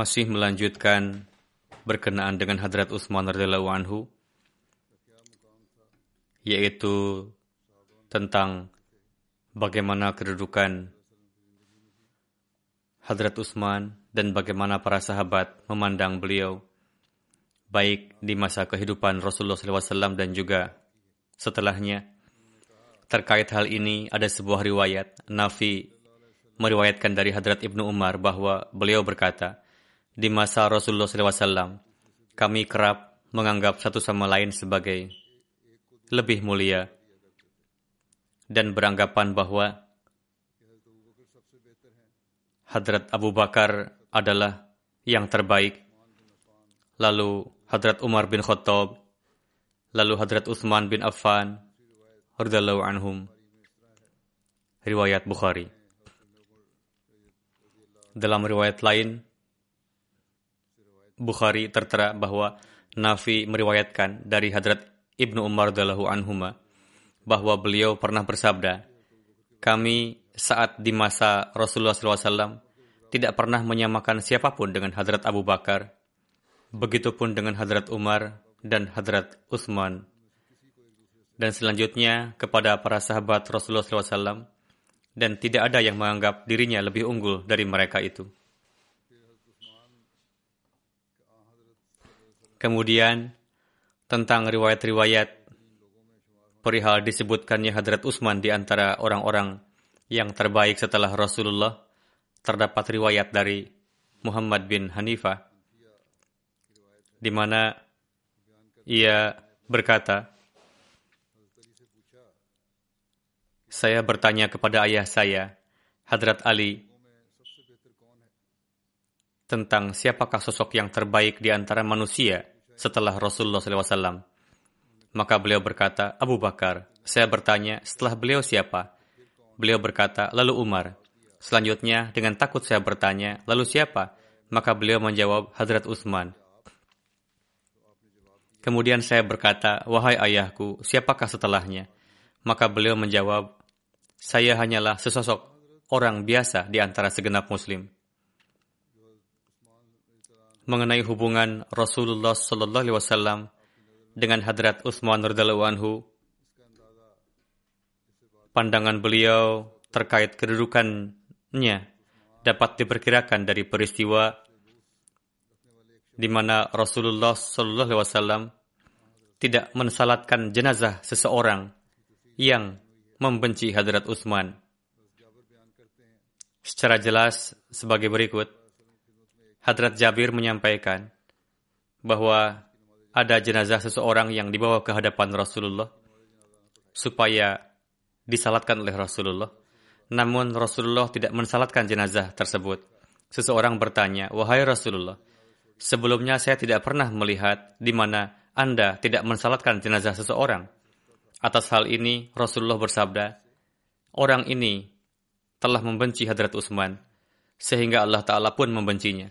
Masih melanjutkan berkenaan dengan Hadrat Utsman radhiyallahu anhu yaitu tentang bagaimana kedudukan Hadrat Utsman dan bagaimana para sahabat memandang beliau baik di masa kehidupan Rasulullah SAW dan juga setelahnya. Terkait hal ini ada sebuah riwayat Nafi meriwayatkan dari Hadrat Ibnu Umar bahwa beliau berkata, di masa Rasulullah SAW, kami kerap menganggap satu sama lain sebagai lebih mulia dan beranggapan bahwa Hadrat Abu Bakar adalah yang terbaik, lalu Hadrat Umar bin Khattab, lalu Hadrat Utsman bin Affan, radhiyallahu anhum. Riwayat Bukhari. Dalam riwayat lain, Bukhari tertera bahwa Nafi meriwayatkan dari Hadrat Ibnu Umar radhiyallahu anhuma bahwa beliau pernah bersabda, kami saat di masa Rasulullah SAW tidak pernah menyamakan siapa pun dengan Hadrat Abu Bakar, begitupun dengan Hadrat Umar dan Hadrat Utsman. Dan selanjutnya kepada para sahabat Rasulullah SAW, dan tidak ada yang menganggap dirinya lebih unggul dari mereka itu. Kemudian, tentang riwayat-riwayat perihal disebutkannya Hadrat Utsman di antara orang-orang yang terbaik setelah Rasulullah, terdapat riwayat dari Muhammad bin Hanifah, di mana ia berkata, Saya bertanya kepada ayah saya, Hadrat Ali, tentang siapakah sosok yang terbaik di antara manusia setelah Rasulullah SAW. Maka beliau berkata, Abu Bakar. Saya bertanya, setelah beliau siapa? Beliau berkata, lalu Umar. Selanjutnya, dengan takut saya bertanya, lalu siapa? Maka beliau menjawab, Hadrat Utsman. Kemudian saya berkata, wahai ayahku, siapakah setelahnya? Maka beliau menjawab, saya hanyalah sesosok orang biasa di antara segenap muslim. Mengenai hubungan Rasulullah Sallallahu Alaihi Wasallam dengan Hadrat Utsman radhiallahu anhu, pandangan beliau terkait kedudukannya dapat diperkirakan dari peristiwa di mana Rasulullah Sallallahu Alaihi Wasallam tidak mensalatkan jenazah seseorang yang membenci Hadrat Utsman. Secara jelas sebagai berikut, Hadrat Jabir menyampaikan bahwa ada jenazah seseorang yang dibawa ke hadapan Rasulullah supaya disalatkan oleh Rasulullah. Namun Rasulullah tidak mensalatkan jenazah tersebut. Seseorang bertanya, "Wahai Rasulullah, sebelumnya saya tidak pernah melihat di mana Anda tidak mensalatkan jenazah seseorang." Atas hal ini, Rasulullah bersabda, Orang ini telah membenci Hadrat Utsman, sehingga Allah Ta'ala pun membencinya.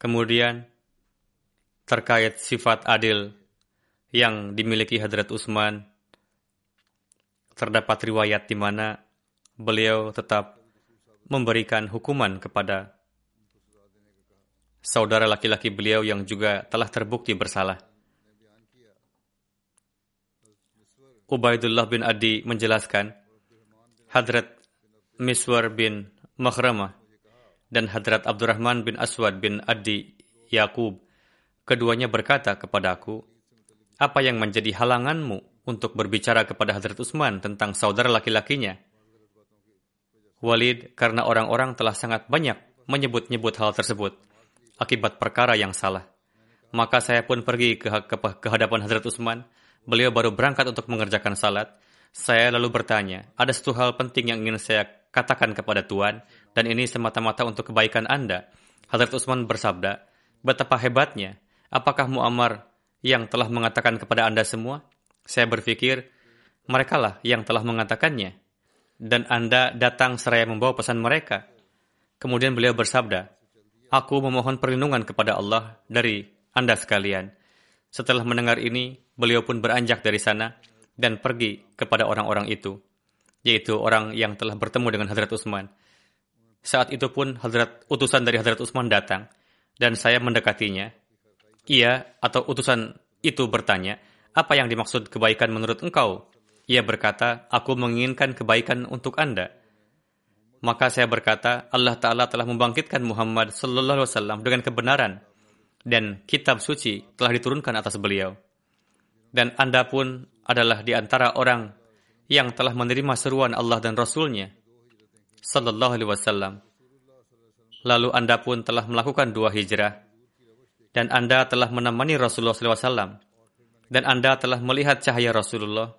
Kemudian terkait sifat adil yang dimiliki Hadrat Utsman terdapat riwayat di mana beliau tetap memberikan hukuman kepada saudara laki-laki beliau yang juga telah terbukti bersalah. Ubaidullah bin Adi menjelaskan, Hadrat Miswar bin Makhramah dan Hadrat Abdurrahman bin Aswad bin Adi Yakub, keduanya berkata kepadaku, apa yang menjadi halanganmu untuk berbicara kepada Hadrat Utsman tentang saudara laki-lakinya? Walid, karena orang-orang telah sangat banyak menyebut-nyebut hal tersebut akibat perkara yang salah. Maka saya pun pergi ke, ke, ke hadapan Hazrat Utsman. Beliau baru berangkat untuk mengerjakan salat. Saya lalu bertanya, ada satu hal penting yang ingin saya katakan kepada Tuhan, dan ini semata-mata untuk kebaikan Anda. Hazrat Utsman bersabda, betapa hebatnya, apakah Muammar yang telah mengatakan kepada Anda semua? Saya berpikir, merekalah yang telah mengatakannya. Dan Anda datang seraya membawa pesan mereka. Kemudian beliau bersabda, Aku memohon perlindungan kepada Allah dari Anda sekalian. Setelah mendengar ini, beliau pun beranjak dari sana dan pergi kepada orang-orang itu, yaitu orang yang telah bertemu dengan Hadrat Utsman. Saat itu pun Hadrat utusan dari Hadrat Utsman datang dan saya mendekatinya. Ia atau utusan itu bertanya, apa yang dimaksud kebaikan menurut engkau? Ia berkata, aku menginginkan kebaikan untuk Anda. Maka saya berkata, Allah Ta'ala telah membangkitkan Muhammad Sallallahu Alaihi Wasallam dengan kebenaran dan kitab suci telah diturunkan atas beliau. Dan Anda pun adalah di antara orang yang telah menerima seruan Allah dan Rasulnya Sallallahu Alaihi Wasallam. Lalu Anda pun telah melakukan dua hijrah dan Anda telah menemani Rasulullah SAW dan Anda telah melihat cahaya Rasulullah.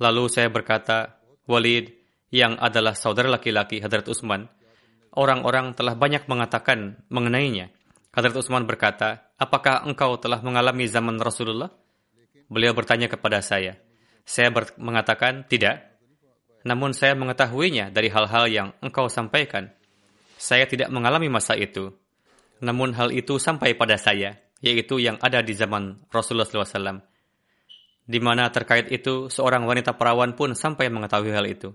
Lalu saya berkata, Walid, yang adalah saudara laki-laki Hadrat Utsman, orang-orang telah banyak mengatakan mengenainya. Hadrat Utsman berkata, apakah engkau telah mengalami zaman Rasulullah? Beliau bertanya kepada saya. Saya mengatakan, tidak. Namun saya mengetahuinya dari hal-hal yang engkau sampaikan. Saya tidak mengalami masa itu. Namun hal itu sampai pada saya, yaitu yang ada di zaman Rasulullah SAW. Di mana terkait itu, seorang wanita perawan pun sampai mengetahui hal itu.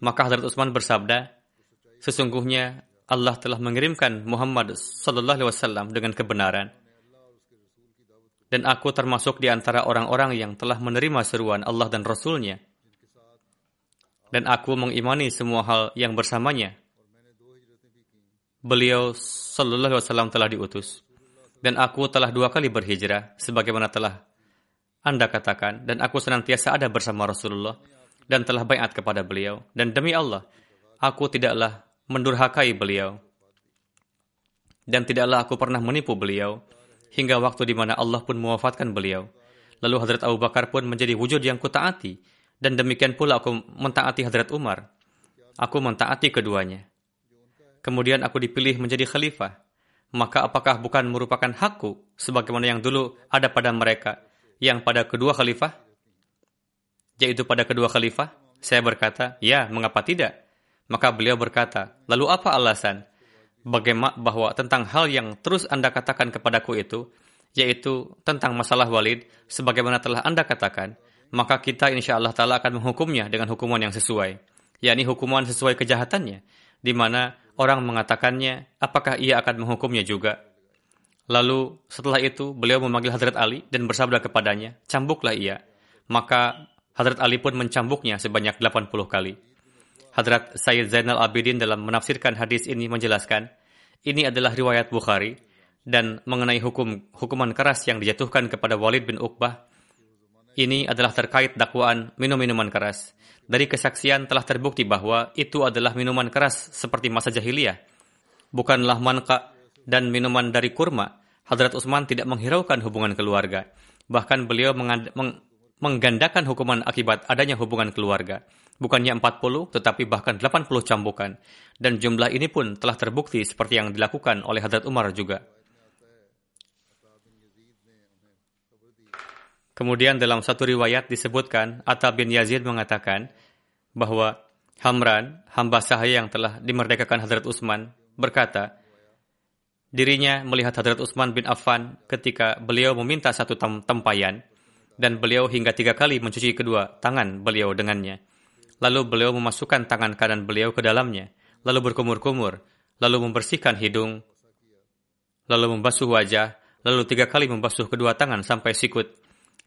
Maka Hadrat Utsman bersabda, sesungguhnya Allah telah mengirimkan Muhammad sallallahu alaihi wasallam dengan kebenaran. Dan aku termasuk di antara orang-orang yang telah menerima seruan Allah dan Rasulnya. Dan aku mengimani semua hal yang bersamanya. Beliau sallallahu alaihi wasallam telah diutus. Dan aku telah dua kali berhijrah, sebagaimana telah Anda katakan, dan aku senantiasa ada bersama Rasulullah dan telah bayat kepada beliau. Dan demi Allah, aku tidaklah mendurhakai beliau. Dan tidaklah aku pernah menipu beliau, hingga waktu di mana Allah pun mewafatkan beliau. Lalu Hadrat Abu Bakar pun menjadi wujud yang kutaati, dan demikian pula aku mentaati Hadrat Umar. Aku mentaati keduanya. Kemudian aku dipilih menjadi khalifah. Maka apakah bukan merupakan hakku sebagaimana yang dulu ada pada mereka yang pada kedua khalifah? yaitu pada kedua khalifah? Saya berkata, ya, mengapa tidak? Maka beliau berkata, lalu apa alasan? Bagaimana bahwa tentang hal yang terus Anda katakan kepadaku itu, yaitu tentang masalah walid, sebagaimana telah Anda katakan, maka kita insya Allah Ta'ala akan menghukumnya dengan hukuman yang sesuai, yakni hukuman sesuai kejahatannya, di mana orang mengatakannya, apakah ia akan menghukumnya juga? Lalu setelah itu beliau memanggil Hadrat Ali dan bersabda kepadanya, cambuklah ia. Maka Hadrat Ali pun mencambuknya sebanyak 80 kali. Hadrat Sayyid Zainal Abidin dalam menafsirkan hadis ini menjelaskan, ini adalah riwayat Bukhari dan mengenai hukum hukuman keras yang dijatuhkan kepada Walid bin Uqbah. Ini adalah terkait dakwaan minum minuman keras. Dari kesaksian telah terbukti bahwa itu adalah minuman keras seperti masa jahiliyah. Bukanlah manka dan minuman dari kurma. Hadrat Utsman tidak menghiraukan hubungan keluarga. Bahkan beliau menggandakan hukuman akibat adanya hubungan keluarga. Bukannya 40, tetapi bahkan 80 cambukan. Dan jumlah ini pun telah terbukti seperti yang dilakukan oleh Hadrat Umar juga. Kemudian dalam satu riwayat disebutkan, Atta bin Yazid mengatakan bahwa Hamran, hamba sahaya yang telah dimerdekakan Hadrat Utsman, berkata, dirinya melihat Hadrat Utsman bin Affan ketika beliau meminta satu tem tempayan dan beliau hingga tiga kali mencuci kedua tangan beliau dengannya. Lalu beliau memasukkan tangan kanan beliau ke dalamnya, lalu berkumur-kumur, lalu membersihkan hidung, lalu membasuh wajah, lalu tiga kali membasuh kedua tangan sampai sikut.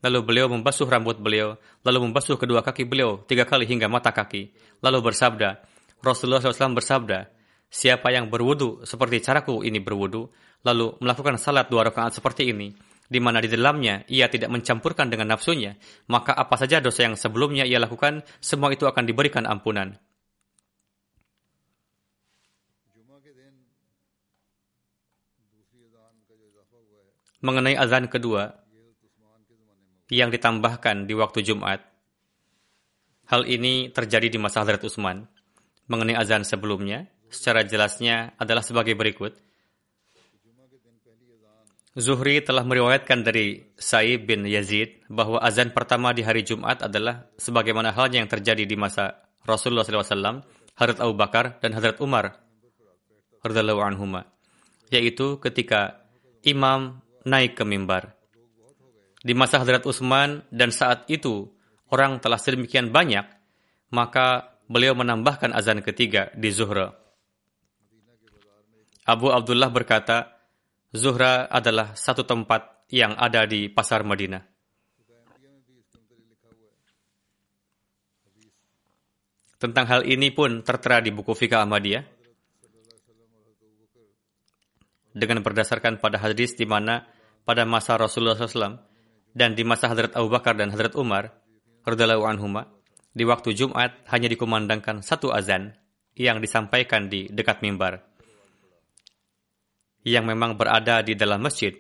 Lalu beliau membasuh rambut beliau, lalu membasuh kedua kaki beliau tiga kali hingga mata kaki. Lalu bersabda, Rasulullah SAW bersabda, Siapa yang berwudu seperti caraku ini berwudu, lalu melakukan salat dua rakaat seperti ini, di mana di dalamnya ia tidak mencampurkan dengan nafsunya, maka apa saja dosa yang sebelumnya ia lakukan, semua itu akan diberikan ampunan. Mengenai azan kedua, yang ditambahkan di waktu Jumat, hal ini terjadi di masa Hadrat Utsman. Mengenai azan sebelumnya, secara jelasnya adalah sebagai berikut. Zuhri telah meriwayatkan dari Sa'ib bin Yazid bahwa azan pertama di hari Jumat adalah sebagaimana halnya yang terjadi di masa Rasulullah SAW, Hadrat Abu Bakar dan Hadrat Umar anhuma, yaitu ketika imam naik ke mimbar. Di masa Hadrat Utsman dan saat itu orang telah sedemikian banyak, maka beliau menambahkan azan ketiga di Zuhra. Abu Abdullah berkata, Zuhra adalah satu tempat yang ada di pasar Madinah. Tentang hal ini pun tertera di buku Fikah Ahmadiyah dengan berdasarkan pada hadis di mana pada masa Rasulullah SAW dan di masa Hadrat Abu Bakar dan Hadrat Umar radhiyallahu anhuma di waktu Jumat hanya dikumandangkan satu azan yang disampaikan di dekat mimbar yang memang berada di dalam masjid.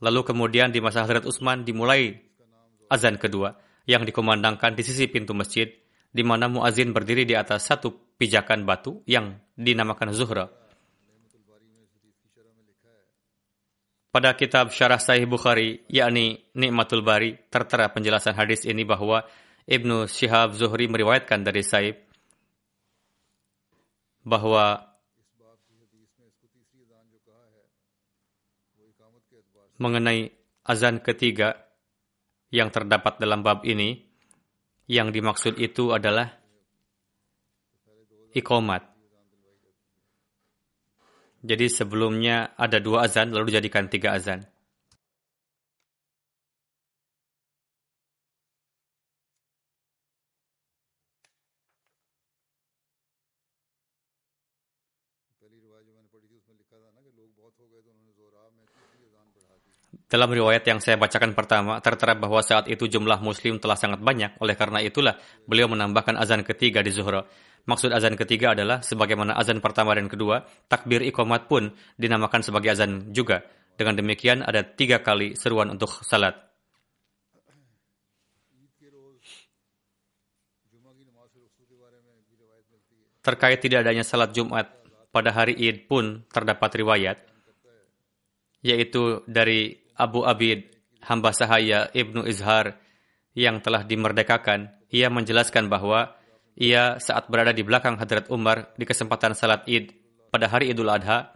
Lalu kemudian di masa Hazrat Utsman dimulai azan kedua yang dikumandangkan di sisi pintu masjid di mana muazin berdiri di atas satu pijakan batu yang dinamakan Zuhra. Pada kitab Syarah Sahih Bukhari, yakni Nikmatul Bari, tertera penjelasan hadis ini bahwa Ibnu Syihab Zuhri meriwayatkan dari Saib bahwa mengenai azan ketiga yang terdapat dalam bab ini, yang dimaksud itu adalah ikomat. Jadi sebelumnya ada dua azan, lalu dijadikan tiga azan. Dalam riwayat yang saya bacakan pertama, tertera bahwa saat itu jumlah muslim telah sangat banyak. Oleh karena itulah, beliau menambahkan azan ketiga di zuhra. Maksud azan ketiga adalah, sebagaimana azan pertama dan kedua, takbir ikomat pun dinamakan sebagai azan juga. Dengan demikian, ada tiga kali seruan untuk salat. Terkait tidak adanya salat Jumat pada hari Id pun terdapat riwayat, yaitu dari Abu Abid, hamba sahaya Ibnu Izhar yang telah dimerdekakan, ia menjelaskan bahwa ia saat berada di belakang Hadrat Umar di kesempatan salat Id pada hari Idul Adha,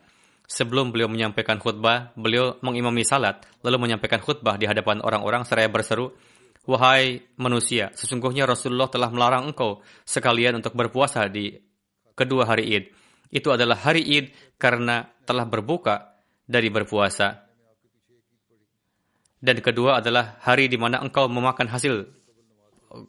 sebelum beliau menyampaikan khutbah, beliau mengimami salat, lalu menyampaikan khutbah di hadapan orang-orang seraya berseru, Wahai manusia, sesungguhnya Rasulullah telah melarang engkau sekalian untuk berpuasa di kedua hari Id. Itu adalah hari Id karena telah berbuka dari berpuasa dan kedua adalah hari di mana engkau memakan hasil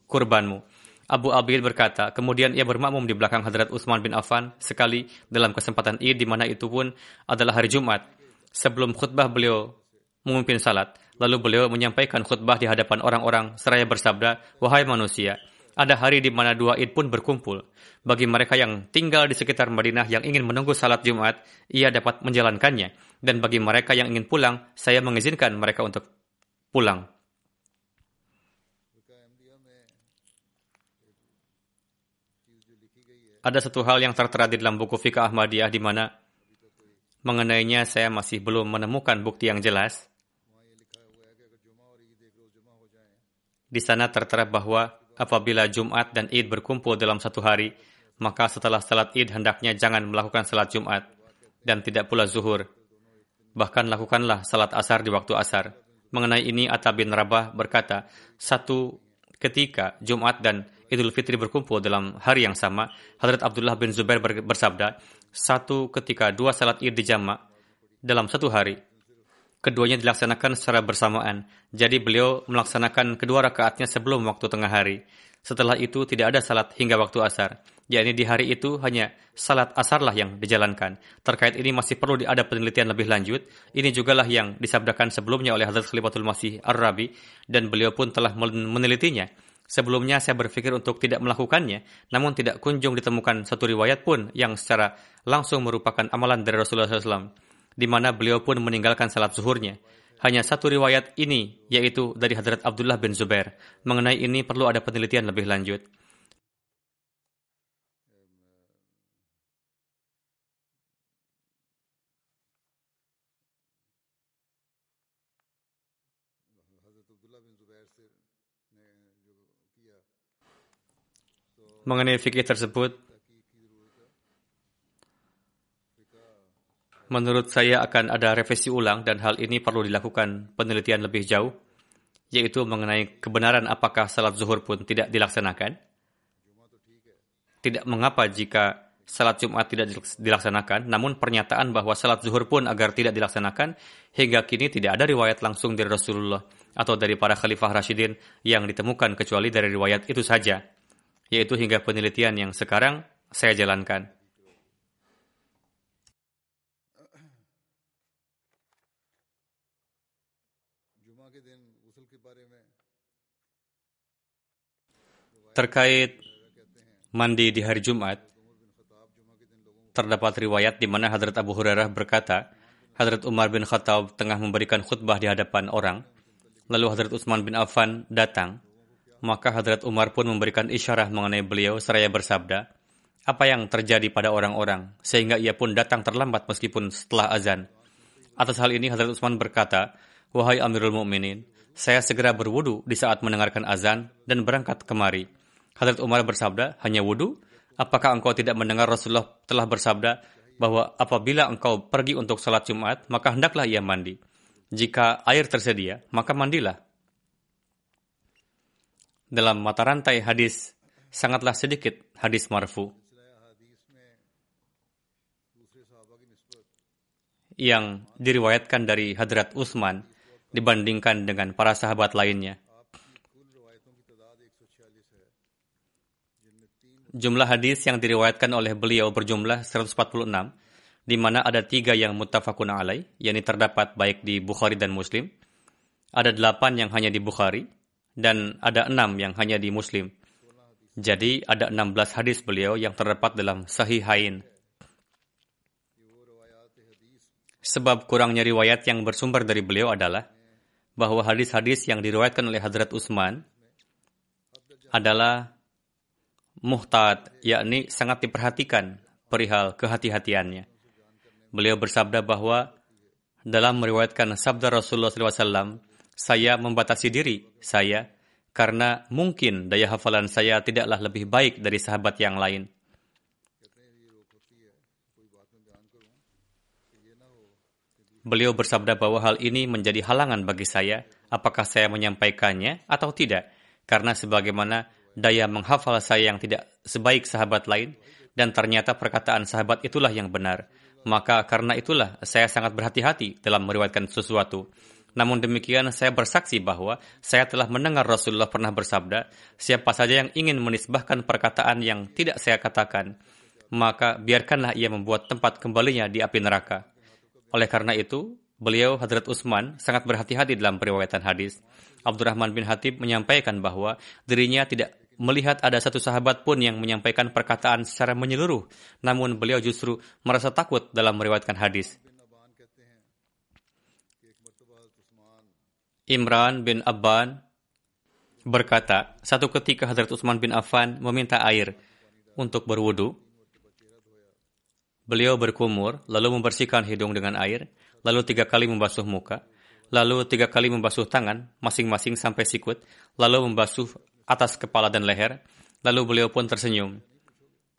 kurbanmu. Abu Abid berkata, kemudian ia bermakmum di belakang Hadrat Utsman bin Affan sekali dalam kesempatan Id di mana itu pun adalah hari Jumat. Sebelum khutbah beliau memimpin salat, lalu beliau menyampaikan khutbah di hadapan orang-orang seraya bersabda, "Wahai manusia, ada hari di mana dua Id pun berkumpul. Bagi mereka yang tinggal di sekitar Madinah yang ingin menunggu salat Jumat, ia dapat menjalankannya. Dan bagi mereka yang ingin pulang, saya mengizinkan mereka untuk pulang. Ada satu hal yang tertera di dalam buku Fikah Ahmadiyah di mana mengenainya saya masih belum menemukan bukti yang jelas. Di sana tertera bahwa apabila Jumat dan Id berkumpul dalam satu hari, maka setelah salat Id hendaknya jangan melakukan salat Jumat dan tidak pula zuhur Bahkan lakukanlah salat asar di waktu asar. Mengenai ini Atta bin Rabah berkata, satu ketika Jumat dan Idul Fitri berkumpul dalam hari yang sama, Hadrat Abdullah bin Zubair bersabda, satu ketika dua salat id dijamak dalam satu hari. Keduanya dilaksanakan secara bersamaan, jadi beliau melaksanakan kedua rakaatnya sebelum waktu tengah hari. Setelah itu tidak ada salat hingga waktu asar yakni di hari itu hanya salat asarlah yang dijalankan. Terkait ini masih perlu ada penelitian lebih lanjut. Ini jugalah yang disabdakan sebelumnya oleh Hazrat Khalifatul Masih Ar-Rabi dan beliau pun telah menelitinya. Sebelumnya saya berpikir untuk tidak melakukannya, namun tidak kunjung ditemukan satu riwayat pun yang secara langsung merupakan amalan dari Rasulullah SAW, di mana beliau pun meninggalkan salat zuhurnya. Hanya satu riwayat ini, yaitu dari Hadrat Abdullah bin Zubair. Mengenai ini perlu ada penelitian lebih lanjut. Mengenai fikih tersebut, menurut saya akan ada revisi ulang dan hal ini perlu dilakukan penelitian lebih jauh, yaitu mengenai kebenaran apakah salat zuhur pun tidak dilaksanakan. Tidak mengapa jika salat Jumat tidak dilaksanakan, namun pernyataan bahwa salat zuhur pun agar tidak dilaksanakan, hingga kini tidak ada riwayat langsung dari Rasulullah atau dari para khalifah Rashidin yang ditemukan kecuali dari riwayat itu saja yaitu hingga penelitian yang sekarang saya jalankan. Terkait mandi di hari Jumat, terdapat riwayat di mana Hadrat Abu Hurairah berkata, Hadrat Umar bin Khattab tengah memberikan khutbah di hadapan orang, lalu Hadrat Utsman bin Affan datang maka Hadrat Umar pun memberikan isyarat mengenai beliau seraya bersabda, apa yang terjadi pada orang-orang, sehingga ia pun datang terlambat meskipun setelah azan. Atas hal ini Hadrat Utsman berkata, Wahai Amirul Mukminin, saya segera berwudu di saat mendengarkan azan dan berangkat kemari. Hadrat Umar bersabda, hanya wudu? Apakah engkau tidak mendengar Rasulullah telah bersabda bahwa apabila engkau pergi untuk salat Jumat, maka hendaklah ia mandi. Jika air tersedia, maka mandilah dalam mata rantai hadis sangatlah sedikit hadis marfu yang diriwayatkan dari Hadrat Utsman dibandingkan dengan para sahabat lainnya. Jumlah hadis yang diriwayatkan oleh beliau berjumlah 146, di mana ada tiga yang muttafaqun alai, yakni terdapat baik di Bukhari dan Muslim. Ada delapan yang hanya di Bukhari, dan ada enam yang hanya di Muslim. Jadi ada 16 hadis beliau yang terdapat dalam Sahihain. Sebab kurangnya riwayat yang bersumber dari beliau adalah bahwa hadis-hadis yang diriwayatkan oleh Hadrat Utsman adalah muhtad, yakni sangat diperhatikan perihal kehati-hatiannya. Beliau bersabda bahwa dalam meriwayatkan sabda Rasulullah SAW, saya membatasi diri saya karena mungkin daya hafalan saya tidaklah lebih baik dari sahabat yang lain. Beliau bersabda bahwa hal ini menjadi halangan bagi saya, apakah saya menyampaikannya atau tidak, karena sebagaimana daya menghafal saya yang tidak sebaik sahabat lain, dan ternyata perkataan sahabat itulah yang benar. Maka karena itulah saya sangat berhati-hati dalam meriwayatkan sesuatu. Namun demikian saya bersaksi bahwa saya telah mendengar Rasulullah pernah bersabda, siapa saja yang ingin menisbahkan perkataan yang tidak saya katakan, maka biarkanlah ia membuat tempat kembalinya di api neraka. Oleh karena itu, beliau Hadrat Utsman sangat berhati-hati dalam periwayatan hadis. Abdurrahman bin Hatib menyampaikan bahwa dirinya tidak melihat ada satu sahabat pun yang menyampaikan perkataan secara menyeluruh, namun beliau justru merasa takut dalam meriwayatkan hadis. Imran bin Abban berkata, satu ketika Hazrat Utsman bin Affan meminta air untuk berwudu. Beliau berkumur, lalu membersihkan hidung dengan air, lalu tiga kali membasuh muka, lalu tiga kali membasuh tangan, masing-masing sampai sikut, lalu membasuh atas kepala dan leher, lalu beliau pun tersenyum.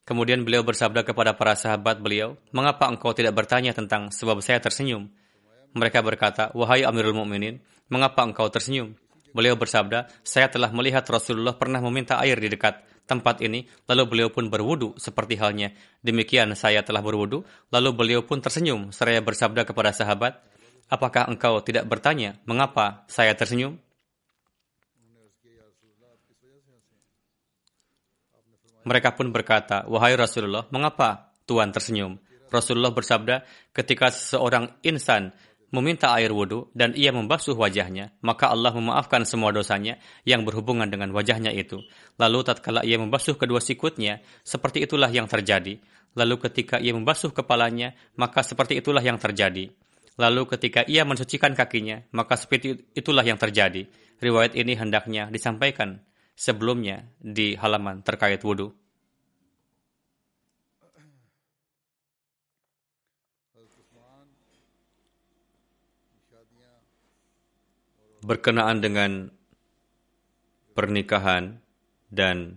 Kemudian beliau bersabda kepada para sahabat beliau, mengapa engkau tidak bertanya tentang sebab saya tersenyum? Mereka berkata, Wahai Amirul Mukminin, mengapa engkau tersenyum? Beliau bersabda, saya telah melihat Rasulullah pernah meminta air di dekat tempat ini, lalu beliau pun berwudu seperti halnya. Demikian saya telah berwudu, lalu beliau pun tersenyum, seraya bersabda kepada sahabat, apakah engkau tidak bertanya, mengapa saya tersenyum? Mereka pun berkata, wahai Rasulullah, mengapa Tuhan tersenyum? Rasulullah bersabda, ketika seorang insan meminta air wudhu dan ia membasuh wajahnya, maka Allah memaafkan semua dosanya yang berhubungan dengan wajahnya itu. Lalu tatkala ia membasuh kedua sikutnya, seperti itulah yang terjadi. Lalu ketika ia membasuh kepalanya, maka seperti itulah yang terjadi. Lalu ketika ia mensucikan kakinya, maka seperti itulah yang terjadi. Riwayat ini hendaknya disampaikan sebelumnya di halaman terkait wudhu. Berkenaan dengan pernikahan dan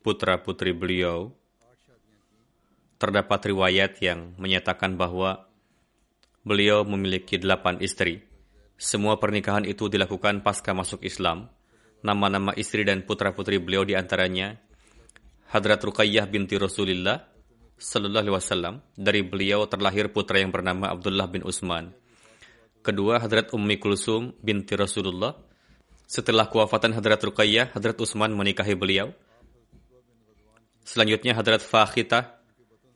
putra-putri beliau, terdapat riwayat yang menyatakan bahwa beliau memiliki delapan istri. Semua pernikahan itu dilakukan pasca masuk Islam. Nama-nama istri dan putra-putri beliau di antaranya Hadrat Ruqayyah binti Rasulullah Sallallahu Alaihi Wasallam. Dari beliau terlahir putra yang bernama Abdullah bin Utsman. Kedua, Hadrat Ummi Kulsum binti Rasulullah. Setelah kewafatan Hadrat Ruqayyah, Hadrat Utsman menikahi beliau. Selanjutnya Hadrat Fakhita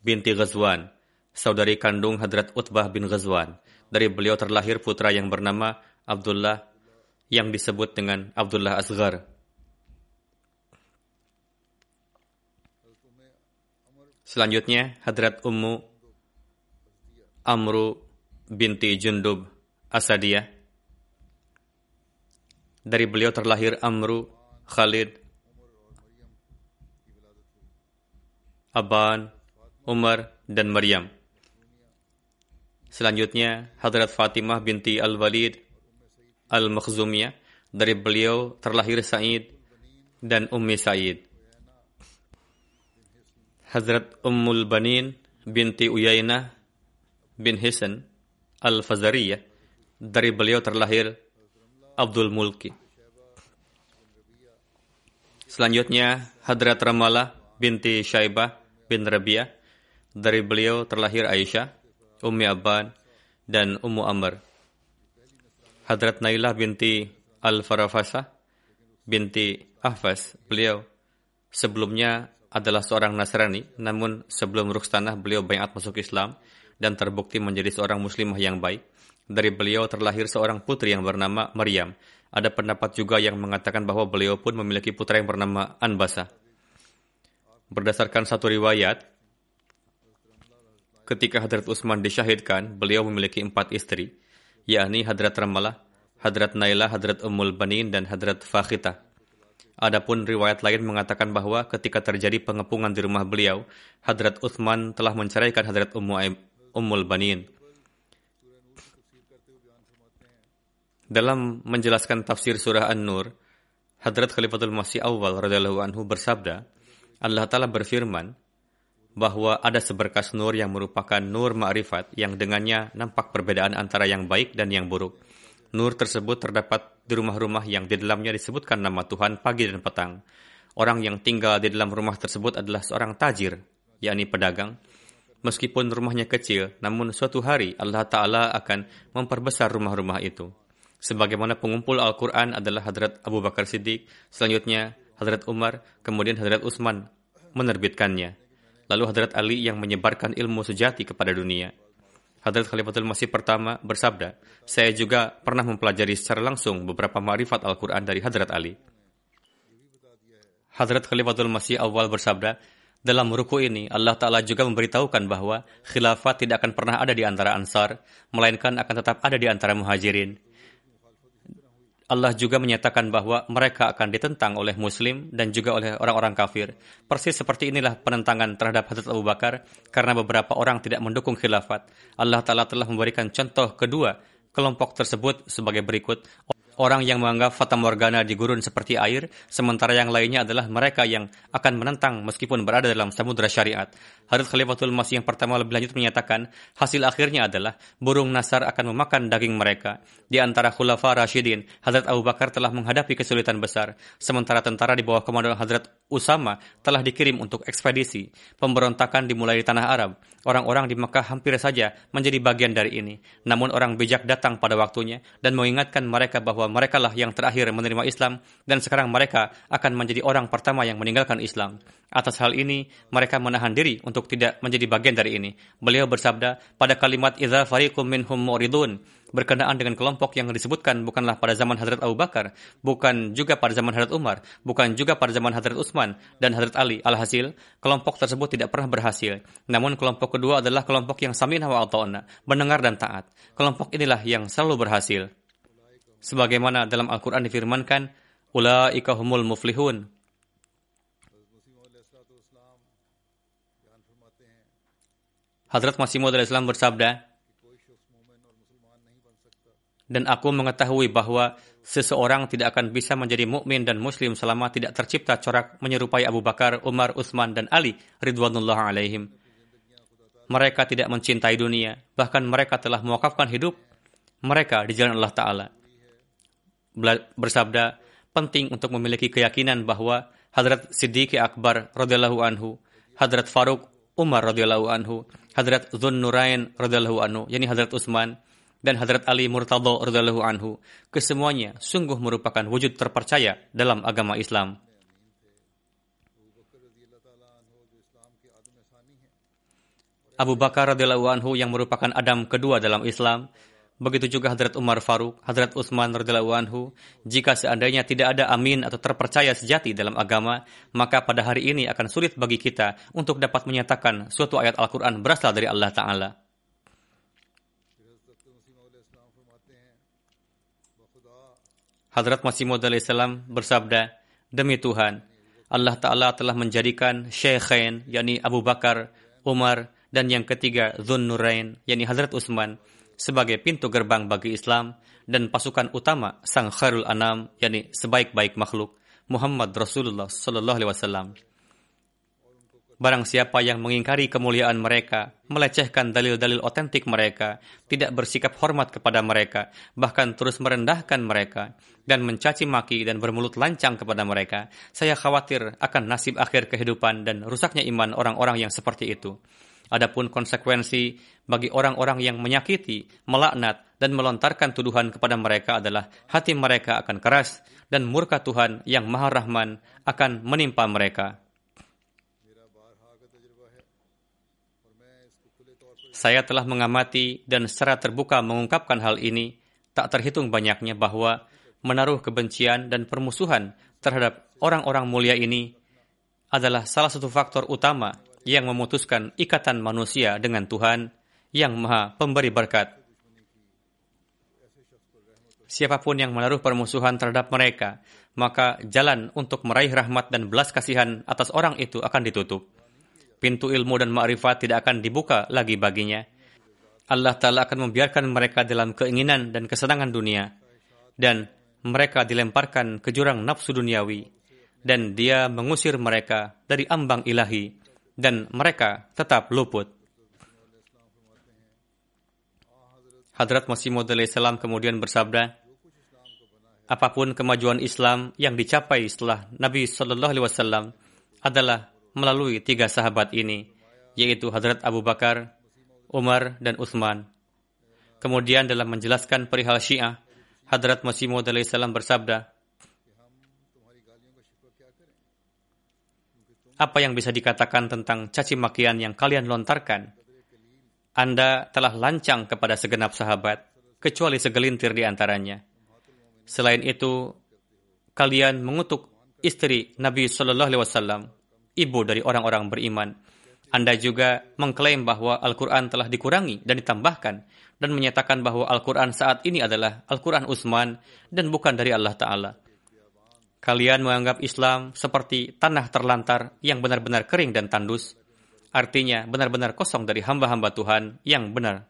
binti Ghazwan, saudari kandung Hadrat Utbah bin Ghazwan. Dari beliau terlahir putra yang bernama Abdullah yang disebut dengan Abdullah Asghar. Selanjutnya Hadrat Ummu Amru binti Jundub Asadiyah. Dari beliau terlahir Amru, Khalid, Aban, Umar, dan Maryam. Selanjutnya, Hadrat Fatimah binti Al-Walid Al-Makhzumiyah. Dari beliau terlahir Sa'id dan Ummi Sa'id. Hadrat Ummul Banin binti Uyainah bin Hisan Al-Fazariyah dari beliau terlahir Abdul Mulki. Selanjutnya Hadrat Ramalah binti Syaibah bin Rabi'ah. Dari beliau terlahir Aisyah, Ummi Abban, dan Ummu Amr. Hadrat Nailah binti Al-Farafasah binti Ahfaz. Beliau sebelumnya adalah seorang Nasrani, namun sebelum Rukstanah beliau bayat masuk Islam dan terbukti menjadi seorang muslimah yang baik. Dari beliau terlahir seorang putri yang bernama Maryam. Ada pendapat juga yang mengatakan bahwa beliau pun memiliki putra yang bernama Anbasa. Berdasarkan satu riwayat, ketika Hadrat Utsman disyahidkan, beliau memiliki empat istri, yakni Hadrat Ramalah, Hadrat Naila, Hadrat Ummul Banin, dan Hadrat Fakhita. Adapun riwayat lain mengatakan bahwa ketika terjadi pengepungan di rumah beliau, Hadrat Utsman telah menceraikan Hadrat Ummul Banin. Dalam menjelaskan tafsir surah An-Nur, Hadrat Khalifatul Masih Awal radhiyallahu anhu bersabda, Allah Ta'ala berfirman bahwa ada seberkas nur yang merupakan nur ma'rifat yang dengannya nampak perbedaan antara yang baik dan yang buruk. Nur tersebut terdapat di rumah-rumah yang di dalamnya disebutkan nama Tuhan pagi dan petang. Orang yang tinggal di dalam rumah tersebut adalah seorang tajir, yakni pedagang. Meskipun rumahnya kecil, namun suatu hari Allah Ta'ala akan memperbesar rumah-rumah itu. Sebagaimana pengumpul Al-Quran adalah Hadrat Abu Bakar Siddiq, selanjutnya Hadrat Umar, kemudian Hadrat Utsman menerbitkannya. Lalu Hadrat Ali yang menyebarkan ilmu sejati kepada dunia. Hadrat Khalifatul Masih pertama bersabda, saya juga pernah mempelajari secara langsung beberapa ma'rifat Al-Quran dari Hadrat Ali. Hadrat Khalifatul Masih awal bersabda, dalam ruku ini, Allah Ta'ala juga memberitahukan bahwa khilafat tidak akan pernah ada di antara ansar, melainkan akan tetap ada di antara muhajirin. Allah juga menyatakan bahwa mereka akan ditentang oleh Muslim dan juga oleh orang-orang kafir. Persis seperti inilah penentangan terhadap Hadrat Abu Bakar karena beberapa orang tidak mendukung khilafat. Allah Ta'ala telah memberikan contoh kedua kelompok tersebut sebagai berikut. Orang yang menganggap fata morgana di gurun seperti air, sementara yang lainnya adalah mereka yang akan menentang meskipun berada dalam samudera syariat. Hadrat Khalifatul Masih yang pertama lebih lanjut menyatakan, hasil akhirnya adalah burung nasar akan memakan daging mereka. Di antara khulafa Rashidin, Hadrat Abu Bakar telah menghadapi kesulitan besar, sementara tentara di bawah komando Hadrat Usama telah dikirim untuk ekspedisi. Pemberontakan dimulai di tanah Arab. Orang-orang di Mekah hampir saja menjadi bagian dari ini. Namun orang bijak datang pada waktunya dan mengingatkan mereka bahwa mereka lah yang terakhir menerima Islam dan sekarang mereka akan menjadi orang pertama yang meninggalkan Islam. Atas hal ini, mereka menahan diri untuk tidak menjadi bagian dari ini. Beliau bersabda pada kalimat idza fariqum minhum muridun berkenaan dengan kelompok yang disebutkan bukanlah pada zaman Hadrat Abu Bakar, bukan juga pada zaman Hadrat Umar, bukan juga pada zaman Hadrat Utsman dan Hadrat Ali. Alhasil, kelompok tersebut tidak pernah berhasil. Namun kelompok kedua adalah kelompok yang samina wa ata'na, mendengar dan taat. Kelompok inilah yang selalu berhasil. Sebagaimana dalam Al-Quran difirmankan, Ula'ika humul muflihun. Hadrat Masih Maud Islam bersabda, dan aku mengetahui bahwa seseorang tidak akan bisa menjadi mukmin dan muslim selama tidak tercipta corak menyerupai Abu Bakar, Umar, Utsman dan Ali ridwanullah alaihim. Mereka tidak mencintai dunia, bahkan mereka telah mewakafkan hidup mereka di jalan Allah Ta'ala. Bersabda, penting untuk memiliki keyakinan bahwa Hadrat Siddiq Akbar radhiyallahu anhu, Hadrat Faruk Umar radhiyallahu anhu, Hadrat Zun Nurain radhiyallahu anhu, yakni Hadrat Utsman, dan Hadrat Ali Murtadha radhiyallahu anhu, kesemuanya sungguh merupakan wujud terpercaya dalam agama Islam. Abu Bakar radhiyallahu anhu yang merupakan Adam kedua dalam Islam, begitu juga Hadrat Umar Faruk, Hadrat Utsman radhiyallahu anhu, jika seandainya tidak ada amin atau terpercaya sejati dalam agama, maka pada hari ini akan sulit bagi kita untuk dapat menyatakan suatu ayat Al-Qur'an berasal dari Allah taala. Hadrat Masih Maud salam bersabda, Demi Tuhan, Allah Ta'ala telah menjadikan Syekhain, yakni Abu Bakar, Umar, dan yang ketiga Zun Nurain, yakni Hadrat Utsman, sebagai pintu gerbang bagi Islam dan pasukan utama Sang Khairul Anam, yakni sebaik-baik makhluk, Muhammad Rasulullah Sallallahu Alaihi Wasallam. Barang siapa yang mengingkari kemuliaan mereka, melecehkan dalil-dalil otentik mereka, tidak bersikap hormat kepada mereka, bahkan terus merendahkan mereka, dan mencaci maki dan bermulut lancang kepada mereka, saya khawatir akan nasib akhir kehidupan dan rusaknya iman orang-orang yang seperti itu. Adapun konsekuensi bagi orang-orang yang menyakiti, melaknat, dan melontarkan tuduhan kepada mereka adalah hati mereka akan keras dan murka Tuhan yang Maha Rahman akan menimpa mereka. Saya telah mengamati dan secara terbuka mengungkapkan hal ini, tak terhitung banyaknya bahwa menaruh kebencian dan permusuhan terhadap orang-orang mulia ini adalah salah satu faktor utama yang memutuskan ikatan manusia dengan Tuhan yang Maha Pemberi Berkat. Siapa pun yang menaruh permusuhan terhadap mereka, maka jalan untuk meraih rahmat dan belas kasihan atas orang itu akan ditutup pintu ilmu dan ma'rifat tidak akan dibuka lagi baginya. Allah Ta'ala akan membiarkan mereka dalam keinginan dan kesenangan dunia. Dan mereka dilemparkan ke jurang nafsu duniawi. Dan dia mengusir mereka dari ambang ilahi. Dan mereka tetap luput. Hadrat Masih Maud salam kemudian bersabda, Apa pun kemajuan Islam yang dicapai setelah Nabi Shallallahu Alaihi Wasallam adalah melalui tiga sahabat ini, yaitu Hadrat Abu Bakar, Umar, dan Utsman. Kemudian dalam menjelaskan perihal Syiah, Hadrat Masih Maud salam bersabda, Apa yang bisa dikatakan tentang caci makian yang kalian lontarkan? Anda telah lancang kepada segenap sahabat, kecuali segelintir di antaranya. Selain itu, kalian mengutuk istri Nabi Shallallahu Alaihi Wasallam ibu dari orang-orang beriman. Anda juga mengklaim bahwa Al-Quran telah dikurangi dan ditambahkan dan menyatakan bahwa Al-Quran saat ini adalah Al-Quran Utsman dan bukan dari Allah Ta'ala. Kalian menganggap Islam seperti tanah terlantar yang benar-benar kering dan tandus. Artinya benar-benar kosong dari hamba-hamba Tuhan yang benar.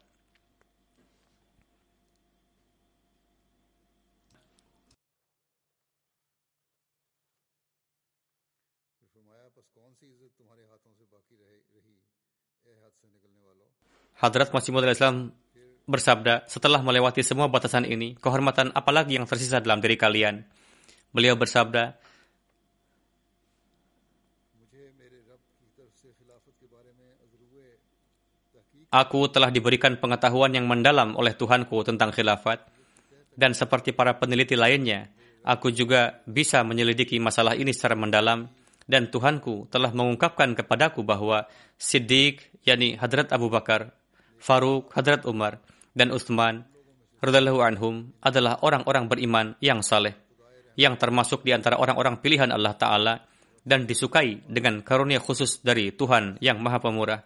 Hadrat Masih Al Islam bersabda, setelah melewati semua batasan ini, kehormatan apalagi yang tersisa dalam diri kalian? Beliau bersabda, Aku telah diberikan pengetahuan yang mendalam oleh Tuhanku tentang khilafat, dan seperti para peneliti lainnya, aku juga bisa menyelidiki masalah ini secara mendalam, dan Tuhanku telah mengungkapkan kepadaku bahwa Siddiq, yakni Hadrat Abu Bakar, Faruk, Hadrat Umar, dan Utsman radhiyallahu anhum adalah orang-orang beriman yang saleh, yang termasuk di antara orang-orang pilihan Allah Ta'ala dan disukai dengan karunia khusus dari Tuhan yang Maha Pemurah.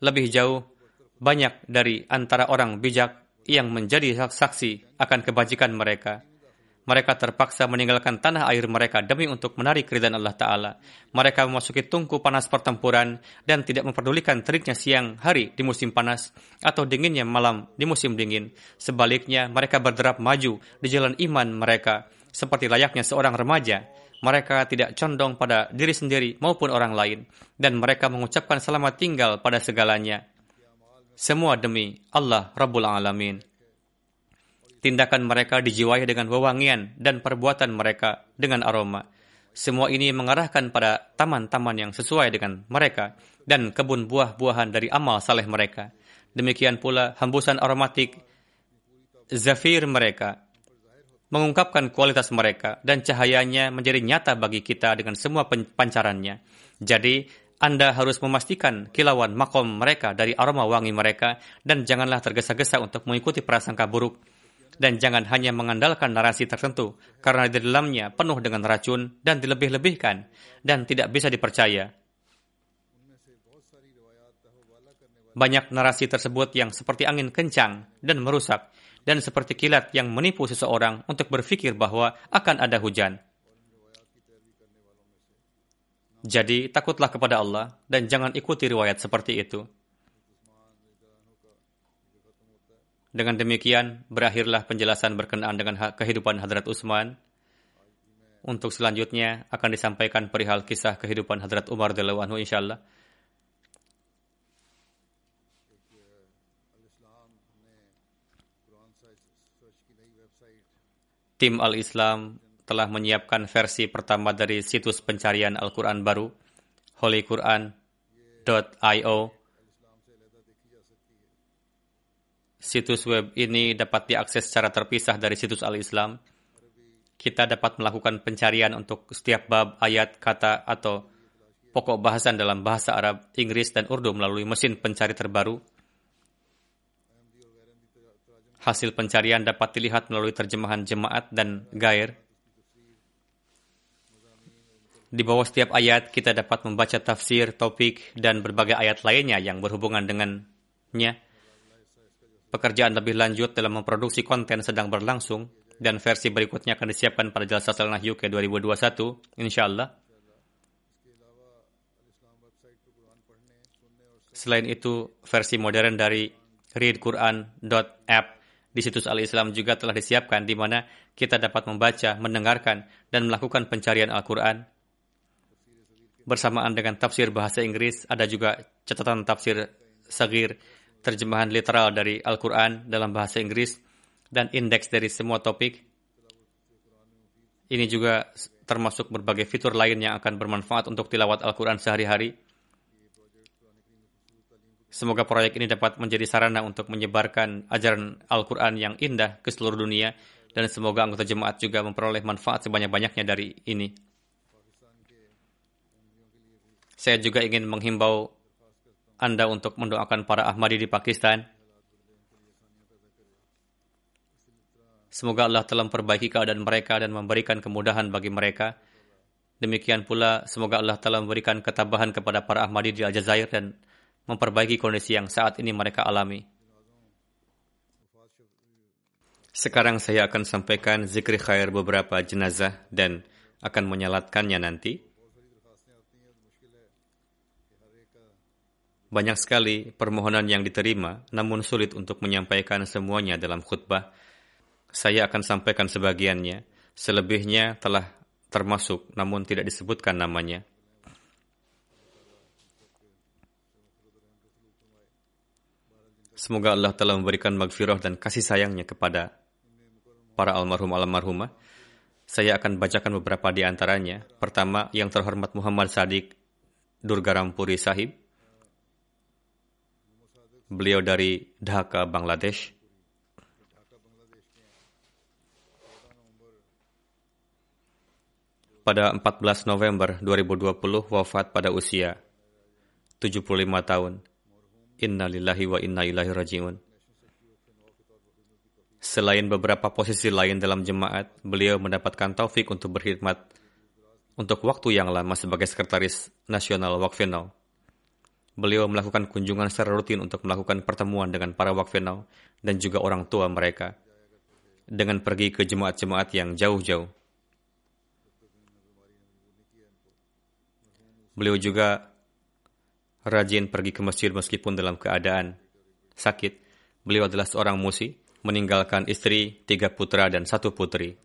Lebih jauh, banyak dari antara orang bijak yang menjadi saksi akan kebajikan mereka mereka terpaksa meninggalkan tanah air mereka demi untuk menarik ridhan Allah Ta'ala. Mereka memasuki tungku panas pertempuran dan tidak memperdulikan teriknya siang hari di musim panas atau dinginnya malam di musim dingin. Sebaliknya, mereka berderap maju di jalan iman mereka seperti layaknya seorang remaja. Mereka tidak condong pada diri sendiri maupun orang lain, dan mereka mengucapkan selamat tinggal pada segalanya. Semua demi Allah Rabbul Alamin tindakan mereka dijiwai dengan wewangian dan perbuatan mereka dengan aroma. Semua ini mengarahkan pada taman-taman yang sesuai dengan mereka dan kebun buah-buahan dari amal saleh mereka. Demikian pula hembusan aromatik zafir mereka mengungkapkan kualitas mereka dan cahayanya menjadi nyata bagi kita dengan semua pancarannya. Jadi, anda harus memastikan kilauan makom mereka dari aroma wangi mereka dan janganlah tergesa-gesa untuk mengikuti prasangka buruk dan jangan hanya mengandalkan narasi tertentu karena di dalamnya penuh dengan racun dan dilebih-lebihkan dan tidak bisa dipercaya. Banyak narasi tersebut yang seperti angin kencang dan merusak dan seperti kilat yang menipu seseorang untuk berpikir bahwa akan ada hujan. Jadi, takutlah kepada Allah dan jangan ikuti riwayat seperti itu. Dengan demikian, berakhirlah penjelasan berkenaan dengan kehidupan Hadrat Utsman. Untuk selanjutnya akan disampaikan perihal kisah kehidupan Hadrat Umar anhu insyaallah. Tim Al-Islam telah menyiapkan versi pertama dari situs pencarian Al-Quran baru, holyquran.io Situs web ini dapat diakses secara terpisah dari situs Al-Islam. Kita dapat melakukan pencarian untuk setiap bab, ayat, kata, atau pokok bahasan dalam bahasa Arab, Inggris, dan Urdu melalui mesin pencari terbaru. Hasil pencarian dapat dilihat melalui terjemahan jemaat dan gair. Di bawah setiap ayat, kita dapat membaca tafsir, topik, dan berbagai ayat lainnya yang berhubungan dengannya. Pekerjaan lebih lanjut dalam memproduksi konten sedang berlangsung dan versi berikutnya akan disiapkan pada Jalsa Salnah UK 2021, insya Allah. Selain itu, versi modern dari readquran.app di situs Al-Islam juga telah disiapkan di mana kita dapat membaca, mendengarkan, dan melakukan pencarian Al-Quran. Bersamaan dengan tafsir bahasa Inggris, ada juga catatan tafsir sagir terjemahan literal dari Al-Quran dalam bahasa Inggris, dan indeks dari semua topik. Ini juga termasuk berbagai fitur lain yang akan bermanfaat untuk tilawat Al-Quran sehari-hari. Semoga proyek ini dapat menjadi sarana untuk menyebarkan ajaran Al-Quran yang indah ke seluruh dunia, dan semoga anggota jemaat juga memperoleh manfaat sebanyak-banyaknya dari ini. Saya juga ingin menghimbau anda untuk mendoakan para Ahmadi di Pakistan. Semoga Allah telah memperbaiki keadaan mereka dan memberikan kemudahan bagi mereka. Demikian pula, semoga Allah telah memberikan ketabahan kepada para Ahmadi di Aljazair dan memperbaiki kondisi yang saat ini mereka alami. Sekarang saya akan sampaikan zikri khair beberapa jenazah dan akan menyalatkannya nanti. Banyak sekali permohonan yang diterima, namun sulit untuk menyampaikan semuanya dalam khutbah. Saya akan sampaikan sebagiannya, selebihnya telah termasuk namun tidak disebutkan namanya. Semoga Allah telah memberikan magfirah dan kasih sayangnya kepada para almarhum almarhumah. Saya akan bacakan beberapa di antaranya. Pertama, yang terhormat Muhammad Sadiq Durgarampuri Sahib. Beliau dari Dhaka, Bangladesh. Pada 14 November 2020 wafat pada usia 75 tahun. Inna lillahi wa inna ilahi raji'un. Selain beberapa posisi lain dalam jemaat, beliau mendapatkan taufik untuk berkhidmat untuk waktu yang lama sebagai sekretaris nasional Wakfenau. Beliau melakukan kunjungan secara rutin untuk melakukan pertemuan dengan para Wakfenau dan juga orang tua mereka dengan pergi ke jemaat-jemaat yang jauh-jauh. Beliau juga rajin pergi ke masjid meskipun dalam keadaan sakit. Beliau adalah seorang musi meninggalkan istri, tiga putra, dan satu putri.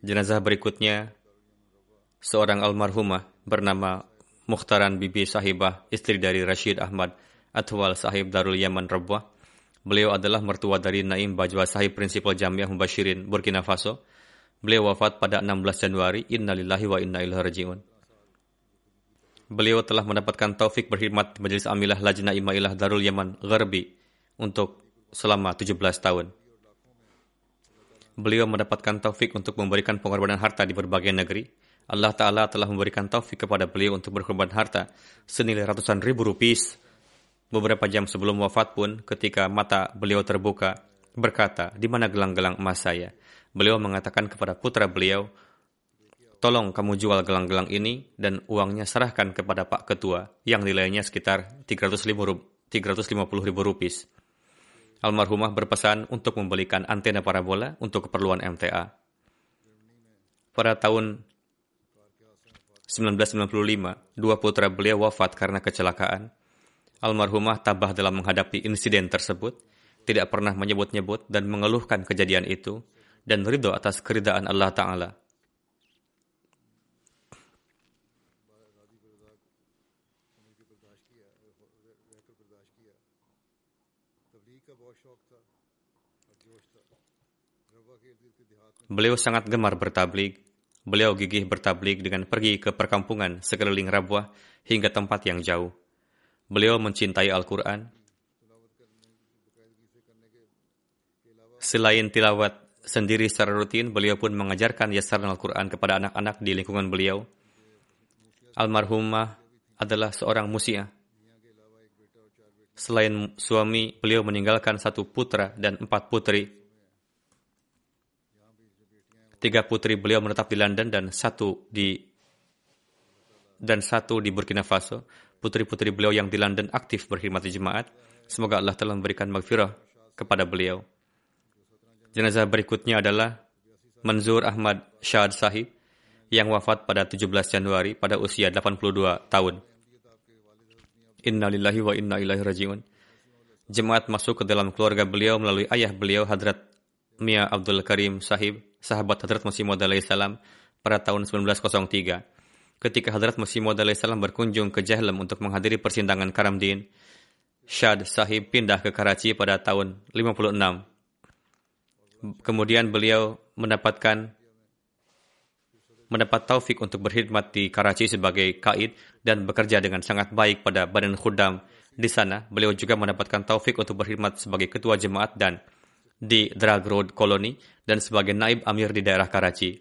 Jenazah berikutnya, seorang almarhumah bernama Mukhtaran Bibi Sahibah, istri dari Rashid Ahmad Atwal Sahib Darul Yaman Rabwah. Beliau adalah mertua dari Naim Bajwa Sahib Prinsipal Jamiah Mubashirin Burkina Faso. Beliau wafat pada 16 Januari. Innalillahi wa inna ilaihi raji'un. Beliau telah mendapatkan taufik berkhidmat di Majelis Amilah Lajnah Imailah Darul Yaman Gharbi untuk selama 17 tahun. Beliau mendapatkan taufik untuk memberikan pengorbanan harta di berbagai negeri. Allah Ta'ala telah memberikan taufik kepada beliau untuk berkorban harta senilai ratusan ribu rupiah. Beberapa jam sebelum wafat pun, ketika mata beliau terbuka, berkata, di mana gelang-gelang emas saya? Beliau mengatakan kepada putra beliau, tolong kamu jual gelang-gelang ini dan uangnya serahkan kepada Pak Ketua yang nilainya sekitar 350 ribu rupiah. Almarhumah berpesan untuk membelikan antena parabola untuk keperluan MTA. Pada tahun 1995, dua putra beliau wafat karena kecelakaan. Almarhumah tabah dalam menghadapi insiden tersebut, tidak pernah menyebut-nyebut dan mengeluhkan kejadian itu, dan ridho atas keridaan Allah Ta'ala. Beliau sangat gemar bertablik. Beliau gigih bertablik dengan pergi ke perkampungan sekeliling Rabuah hingga tempat yang jauh. Beliau mencintai Al-Quran. Selain tilawat sendiri secara rutin, beliau pun mengajarkan yasaran Al-Quran kepada anak-anak di lingkungan beliau. Almarhumah adalah seorang musia. Selain suami, beliau meninggalkan satu putra dan empat putri Tiga putri beliau menetap di London dan satu di dan satu di Burkina Faso. Putri-putri beliau yang di London aktif berkhidmat di jemaat. Semoga Allah telah memberikan maghfirah kepada beliau. Jenazah berikutnya adalah Manzur Ahmad Syahad Sahib yang wafat pada 17 Januari pada usia 82 tahun. Inna lillahi wa inna ilaihi rajiun. Jemaat masuk ke dalam keluarga beliau melalui ayah beliau Hadrat Mia Abdul Karim Sahib sahabat Hadrat Masih Maud salam pada tahun 1903. Ketika Hadrat Masih Maud salam berkunjung ke Jahlam untuk menghadiri persidangan Karamdin, Shad Sahib pindah ke Karachi pada tahun 56. Kemudian beliau mendapatkan mendapat taufik untuk berkhidmat di Karachi sebagai kaid dan bekerja dengan sangat baik pada badan khudam di sana. Beliau juga mendapatkan taufik untuk berkhidmat sebagai ketua jemaat dan di Drag Road Colony dan sebagai naib amir di daerah Karachi.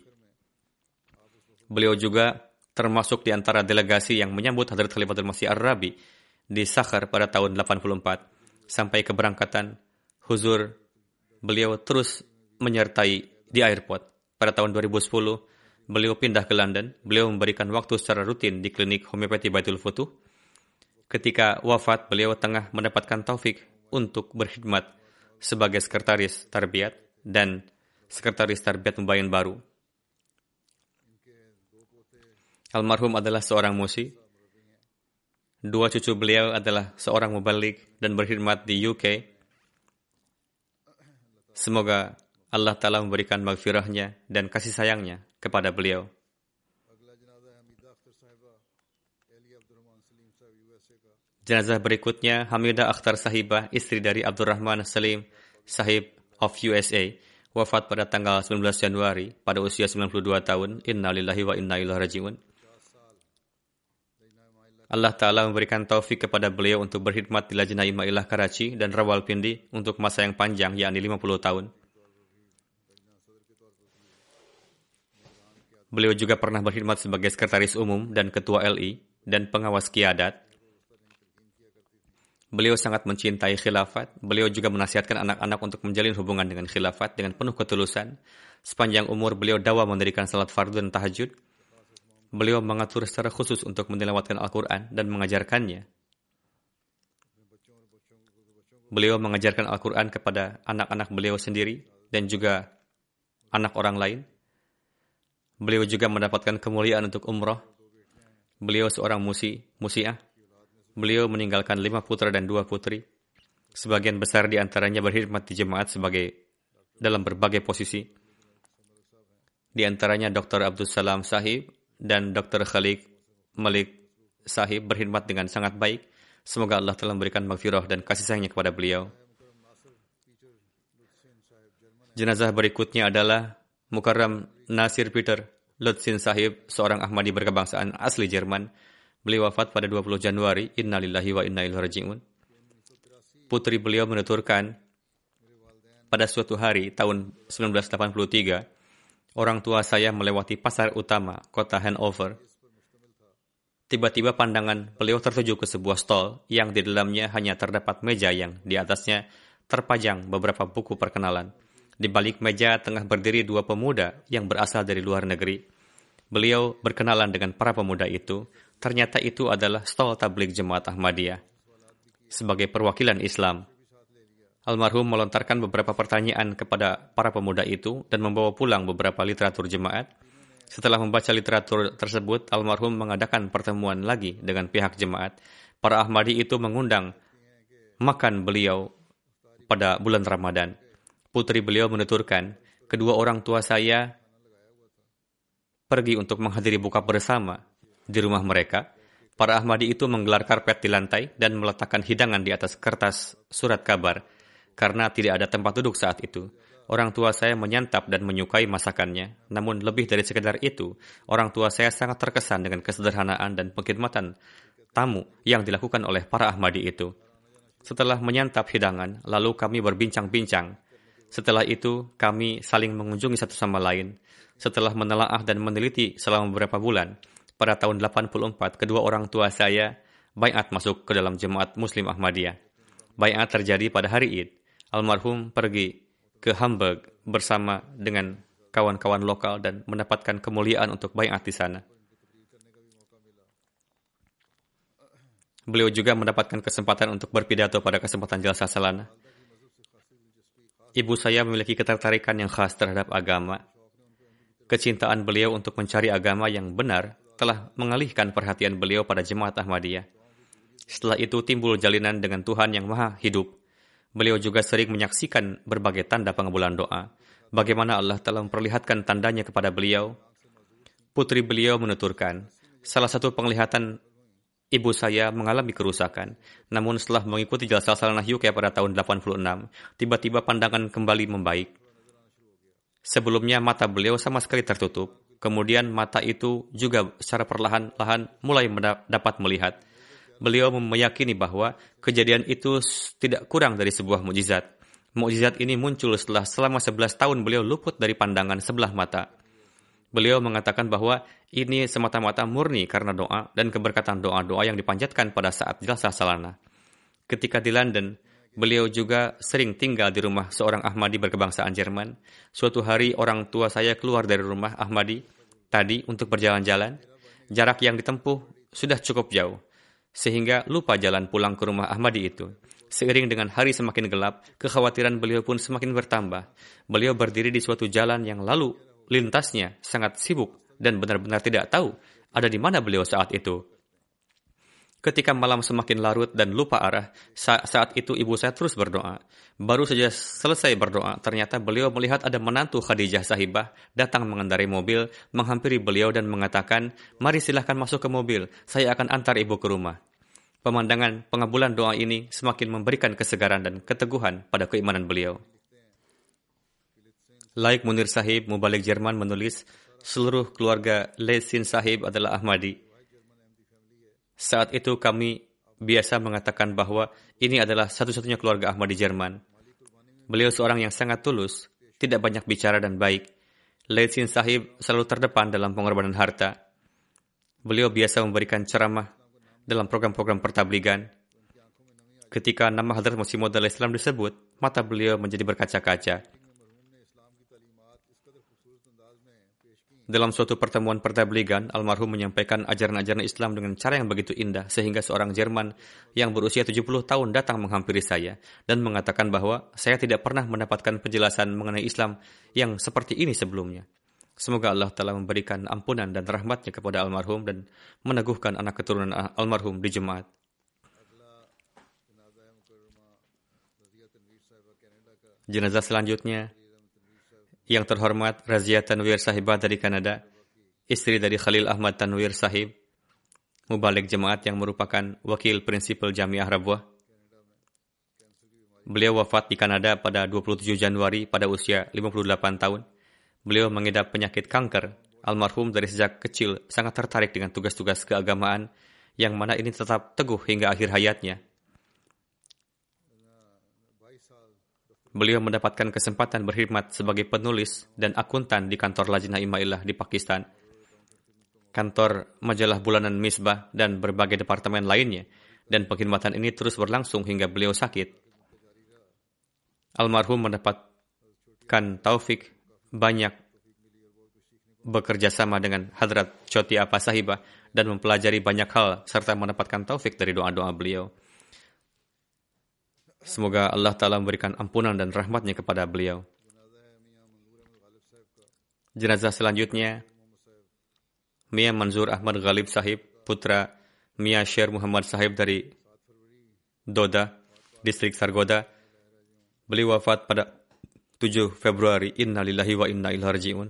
Beliau juga termasuk di antara delegasi yang menyambut Hadrat Khalifatul Masih Ar-Rabi di Sakhar pada tahun 84 sampai keberangkatan huzur beliau terus menyertai di airport. Pada tahun 2010, beliau pindah ke London. Beliau memberikan waktu secara rutin di klinik homeopati Baitul Futuh. Ketika wafat, beliau tengah mendapatkan taufik untuk berkhidmat sebagai sekretaris tarbiyat dan sekretaris tarbiyat Mubayin baru. Almarhum adalah seorang musi. Dua cucu beliau adalah seorang mubalik dan berkhidmat di UK. Semoga Allah Ta'ala memberikan maghfirahnya dan kasih sayangnya kepada beliau. Jenazah berikutnya Hamidah Akhtar Sahibah, istri dari Abdurrahman Salim Sahib of USA, wafat pada tanggal 19 Januari pada usia 92 tahun. Innalillahi wa inna ilaihi rajiun. Allah Ta'ala memberikan taufik kepada beliau untuk berkhidmat di Lajnah Imailah Karachi dan Rawalpindi untuk masa yang panjang, yakni 50 tahun. Beliau juga pernah berkhidmat sebagai sekretaris umum dan ketua LI dan pengawas kiadat. Beliau sangat mencintai khilafat. Beliau juga menasihatkan anak-anak untuk menjalin hubungan dengan khilafat dengan penuh ketulusan. Sepanjang umur beliau dawa mendirikan salat fardu dan tahajud. Beliau mengatur secara khusus untuk menilawatkan Al-Quran dan mengajarkannya. Beliau mengajarkan Al-Quran kepada anak-anak beliau sendiri dan juga anak orang lain. Beliau juga mendapatkan kemuliaan untuk umroh. Beliau seorang musi, musiah. Beliau meninggalkan lima putra dan dua putri. Sebagian besar di antaranya berkhidmat di jemaat sebagai dalam berbagai posisi. Di antaranya Dr. Abdul Salam Sahib dan Dr. Khalik Malik Sahib berkhidmat dengan sangat baik. Semoga Allah telah memberikan maghfirah dan kasih sayangnya kepada beliau. Jenazah berikutnya adalah Mukarram Nasir Peter Lutsin Sahib, seorang Ahmadi berkebangsaan asli Jerman Beliau wafat pada 20 Januari. Innalillahi wa inna ilaihi raji'un. Putri beliau menuturkan, pada suatu hari tahun 1983, orang tua saya melewati pasar utama kota Hanover. Tiba-tiba pandangan beliau tertuju ke sebuah stol yang di dalamnya hanya terdapat meja yang di atasnya terpajang beberapa buku perkenalan. Di balik meja tengah berdiri dua pemuda yang berasal dari luar negeri. Beliau berkenalan dengan para pemuda itu, Ternyata itu adalah stol tablik jemaat Ahmadiyah. Sebagai perwakilan Islam, almarhum melontarkan beberapa pertanyaan kepada para pemuda itu dan membawa pulang beberapa literatur jemaat. Setelah membaca literatur tersebut, almarhum mengadakan pertemuan lagi dengan pihak jemaat. Para Ahmadi itu mengundang makan beliau pada bulan Ramadan. Putri beliau menuturkan, kedua orang tua saya pergi untuk menghadiri buka bersama di rumah mereka, para Ahmadi itu menggelar karpet di lantai dan meletakkan hidangan di atas kertas surat kabar karena tidak ada tempat duduk saat itu. Orang tua saya menyantap dan menyukai masakannya, namun lebih dari sekedar itu, orang tua saya sangat terkesan dengan kesederhanaan dan pengkhidmatan tamu yang dilakukan oleh para Ahmadi itu. Setelah menyantap hidangan, lalu kami berbincang-bincang. Setelah itu, kami saling mengunjungi satu sama lain. Setelah menelaah dan meneliti selama beberapa bulan, pada tahun 84, kedua orang tua saya bayat masuk ke dalam jemaat Muslim Ahmadiyah. Bayat terjadi pada hari Id. Almarhum pergi ke Hamburg bersama dengan kawan-kawan lokal dan mendapatkan kemuliaan untuk bayat di sana. Beliau juga mendapatkan kesempatan untuk berpidato pada kesempatan jalsa salana. Ibu saya memiliki ketertarikan yang khas terhadap agama. Kecintaan beliau untuk mencari agama yang benar telah mengalihkan perhatian beliau pada jemaat Ahmadiyah. Setelah itu timbul jalinan dengan Tuhan yang maha hidup. Beliau juga sering menyaksikan berbagai tanda pengabulan doa. Bagaimana Allah telah memperlihatkan tandanya kepada beliau. Putri beliau menuturkan, salah satu penglihatan ibu saya mengalami kerusakan. Namun setelah mengikuti jalsa salanah UK pada tahun 86, tiba-tiba pandangan kembali membaik. Sebelumnya mata beliau sama sekali tertutup Kemudian mata itu juga secara perlahan-lahan mulai dapat melihat. Beliau meyakini bahwa kejadian itu tidak kurang dari sebuah mukjizat. Mukjizat ini muncul setelah selama 11 tahun beliau luput dari pandangan sebelah mata. Beliau mengatakan bahwa ini semata-mata murni karena doa dan keberkatan doa-doa yang dipanjatkan pada saat jelasah salana. Ketika di London, Beliau juga sering tinggal di rumah seorang Ahmadi berkebangsaan Jerman. Suatu hari orang tua saya keluar dari rumah Ahmadi tadi untuk berjalan-jalan. Jarak yang ditempuh sudah cukup jauh, sehingga lupa jalan pulang ke rumah Ahmadi itu. Seiring dengan hari semakin gelap, kekhawatiran beliau pun semakin bertambah. Beliau berdiri di suatu jalan yang lalu lintasnya sangat sibuk dan benar-benar tidak tahu ada di mana beliau saat itu. Ketika malam semakin larut dan lupa arah, saat itu ibu saya terus berdoa. Baru saja selesai berdoa, ternyata beliau melihat ada menantu Khadijah sahibah datang mengendarai mobil, menghampiri beliau dan mengatakan, mari silahkan masuk ke mobil, saya akan antar ibu ke rumah. Pemandangan pengabulan doa ini semakin memberikan kesegaran dan keteguhan pada keimanan beliau. Laik Munir Sahib, Mubalik Jerman menulis, seluruh keluarga Lesin Sahib adalah Ahmadi. Saat itu kami biasa mengatakan bahwa ini adalah satu-satunya keluarga Ahmad di Jerman. Beliau seorang yang sangat tulus, tidak banyak bicara dan baik. Leitsin Sahib selalu terdepan dalam pengorbanan harta. Beliau biasa memberikan ceramah dalam program-program pertabligan. Ketika nama Hadrat Masih Maud Islam disebut, mata beliau menjadi berkaca-kaca. Dalam suatu pertemuan pertabligan, almarhum menyampaikan ajaran-ajaran Islam dengan cara yang begitu indah sehingga seorang Jerman yang berusia 70 tahun datang menghampiri saya dan mengatakan bahwa saya tidak pernah mendapatkan penjelasan mengenai Islam yang seperti ini sebelumnya. Semoga Allah telah memberikan ampunan dan rahmatnya kepada almarhum dan meneguhkan anak keturunan almarhum di jemaat. Jenazah selanjutnya yang terhormat Razia Tanwir Sahibah dari Kanada, istri dari Khalil Ahmad Tanwir Sahib, mubalik jemaat yang merupakan wakil prinsipal Jamiah Rabuah. Beliau wafat di Kanada pada 27 Januari pada usia 58 tahun. Beliau mengidap penyakit kanker. Almarhum dari sejak kecil sangat tertarik dengan tugas-tugas keagamaan yang mana ini tetap teguh hingga akhir hayatnya. Beliau mendapatkan kesempatan berkhidmat sebagai penulis dan akuntan di kantor Lajnah Imailah di Pakistan, kantor majalah bulanan Misbah, dan berbagai departemen lainnya. Dan pengkhidmatan ini terus berlangsung hingga beliau sakit. Almarhum mendapatkan taufik banyak bekerja sama dengan Hadrat Choti Apa Sahibah dan mempelajari banyak hal serta mendapatkan taufik dari doa-doa beliau. Semoga Allah Ta'ala memberikan ampunan dan rahmatnya kepada beliau. Jenazah selanjutnya, Mia Manzur Ahmad Ghalib Sahib, putra Mia Sher Muhammad Sahib dari Doda, distrik Sargoda. Beliau wafat pada 7 Februari. Inna lillahi wa inna ilaihi raji'un.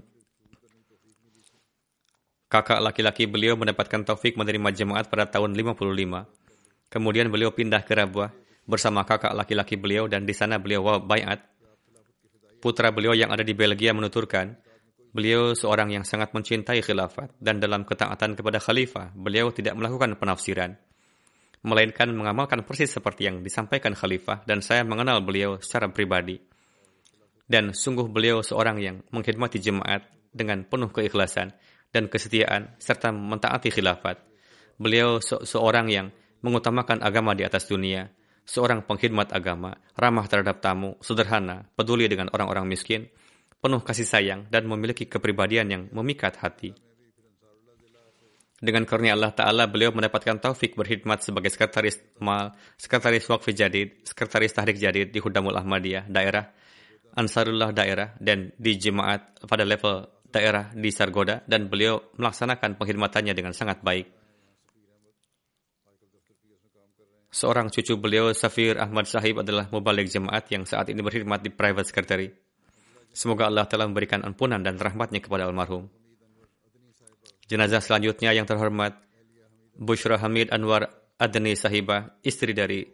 Kakak laki-laki beliau mendapatkan taufik menerima jemaat pada tahun 55. Kemudian beliau pindah ke Rabuah bersama kakak laki-laki beliau dan di sana beliau bayat. Putra beliau yang ada di Belgia menuturkan, beliau seorang yang sangat mencintai khilafat dan dalam ketaatan kepada khalifah, beliau tidak melakukan penafsiran, melainkan mengamalkan persis seperti yang disampaikan khalifah dan saya mengenal beliau secara pribadi. Dan sungguh beliau seorang yang mengkhidmati jemaat dengan penuh keikhlasan dan kesetiaan serta mentaati khilafat. Beliau se seorang yang mengutamakan agama di atas dunia seorang pengkhidmat agama, ramah terhadap tamu, sederhana, peduli dengan orang-orang miskin, penuh kasih sayang, dan memiliki kepribadian yang memikat hati. Dengan karunia Allah Ta'ala, beliau mendapatkan taufik berkhidmat sebagai sekretaris mal, sekretaris wakfi jadid, sekretaris tahrik jadid di Hudamul Ahmadiyah, daerah Ansarullah daerah, dan di jemaat pada level daerah di Sargoda, dan beliau melaksanakan pengkhidmatannya dengan sangat baik. Seorang cucu beliau, Safir Ahmad Sahib adalah mubalik jemaat yang saat ini berkhidmat di private secretary. Semoga Allah telah memberikan ampunan dan rahmatnya kepada almarhum. Jenazah selanjutnya yang terhormat, Bushra Hamid Anwar Adni Sahibah, istri dari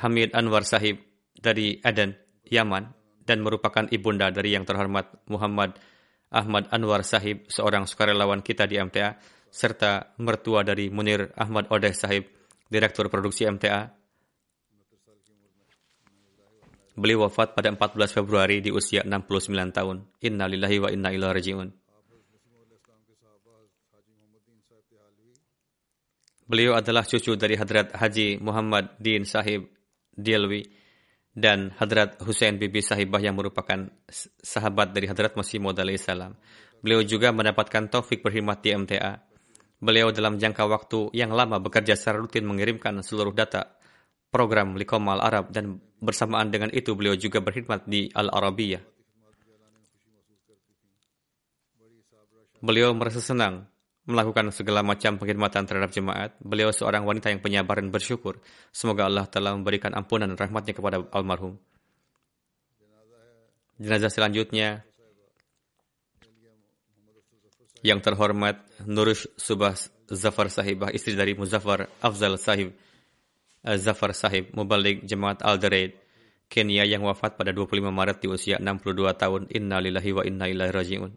Hamid Anwar Sahib dari Aden, Yaman, dan merupakan ibunda dari yang terhormat Muhammad Ahmad Anwar Sahib, seorang sukarelawan kita di MTA, serta mertua dari Munir Ahmad Odeh Sahib, Direktur Produksi MTA. Beliau wafat pada 14 Februari di usia 69 tahun. Inna lillahi wa inna ilaihi raji'un. Beliau adalah cucu dari Hadrat Haji Muhammad Din Sahib Dialwi dan Hadrat Hussein Bibi Sahibah yang merupakan sahabat dari Hadrat Masih Maud salam. Beliau juga mendapatkan taufik berkhidmat di MTA. Beliau dalam jangka waktu yang lama bekerja secara rutin mengirimkan seluruh data program Likom Al-Arab dan bersamaan dengan itu beliau juga berkhidmat di Al-Arabiyah. Beliau merasa senang melakukan segala macam pengkhidmatan terhadap jemaat. Beliau seorang wanita yang penyabar dan bersyukur. Semoga Allah telah memberikan ampunan dan rahmatnya kepada almarhum. Jenazah selanjutnya yang terhormat Nurush Subah Zafar Sahibah, istri dari Muzaffar Afzal Sahib, uh, Zafar Sahib, Mubalik Jemaat Al-Daraid, Kenya yang wafat pada 25 Maret di usia 62 tahun. Inna lillahi wa inna ilaihi raji'un.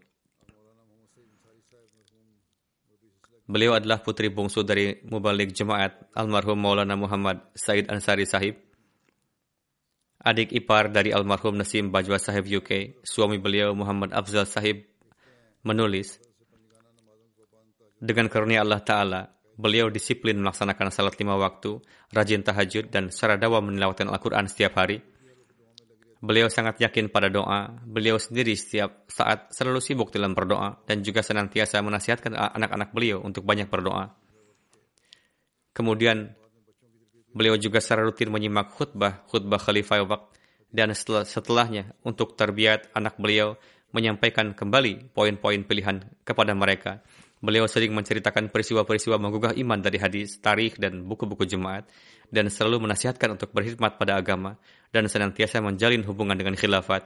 Beliau adalah putri bungsu dari Mubalik Jemaat almarhum Maulana Muhammad Said Ansari Sahib. Adik ipar dari almarhum Nasim Bajwa Sahib UK, suami beliau Muhammad Afzal Sahib menulis, dengan karunia Allah Ta'ala, beliau disiplin melaksanakan salat lima waktu, rajin tahajud, dan secara dawa menilawatkan Al-Quran setiap hari. Beliau sangat yakin pada doa. Beliau sendiri setiap saat selalu sibuk dalam berdoa dan juga senantiasa menasihatkan anak-anak beliau untuk banyak berdoa. Kemudian beliau juga secara rutin menyimak khutbah, khutbah Khalifah Waqt dan setelah, setelahnya untuk terbiat anak beliau menyampaikan kembali poin-poin pilihan kepada mereka. Beliau sering menceritakan peristiwa-peristiwa menggugah iman dari hadis, tarikh, dan buku-buku jemaat, dan selalu menasihatkan untuk berkhidmat pada agama, dan senantiasa menjalin hubungan dengan khilafat.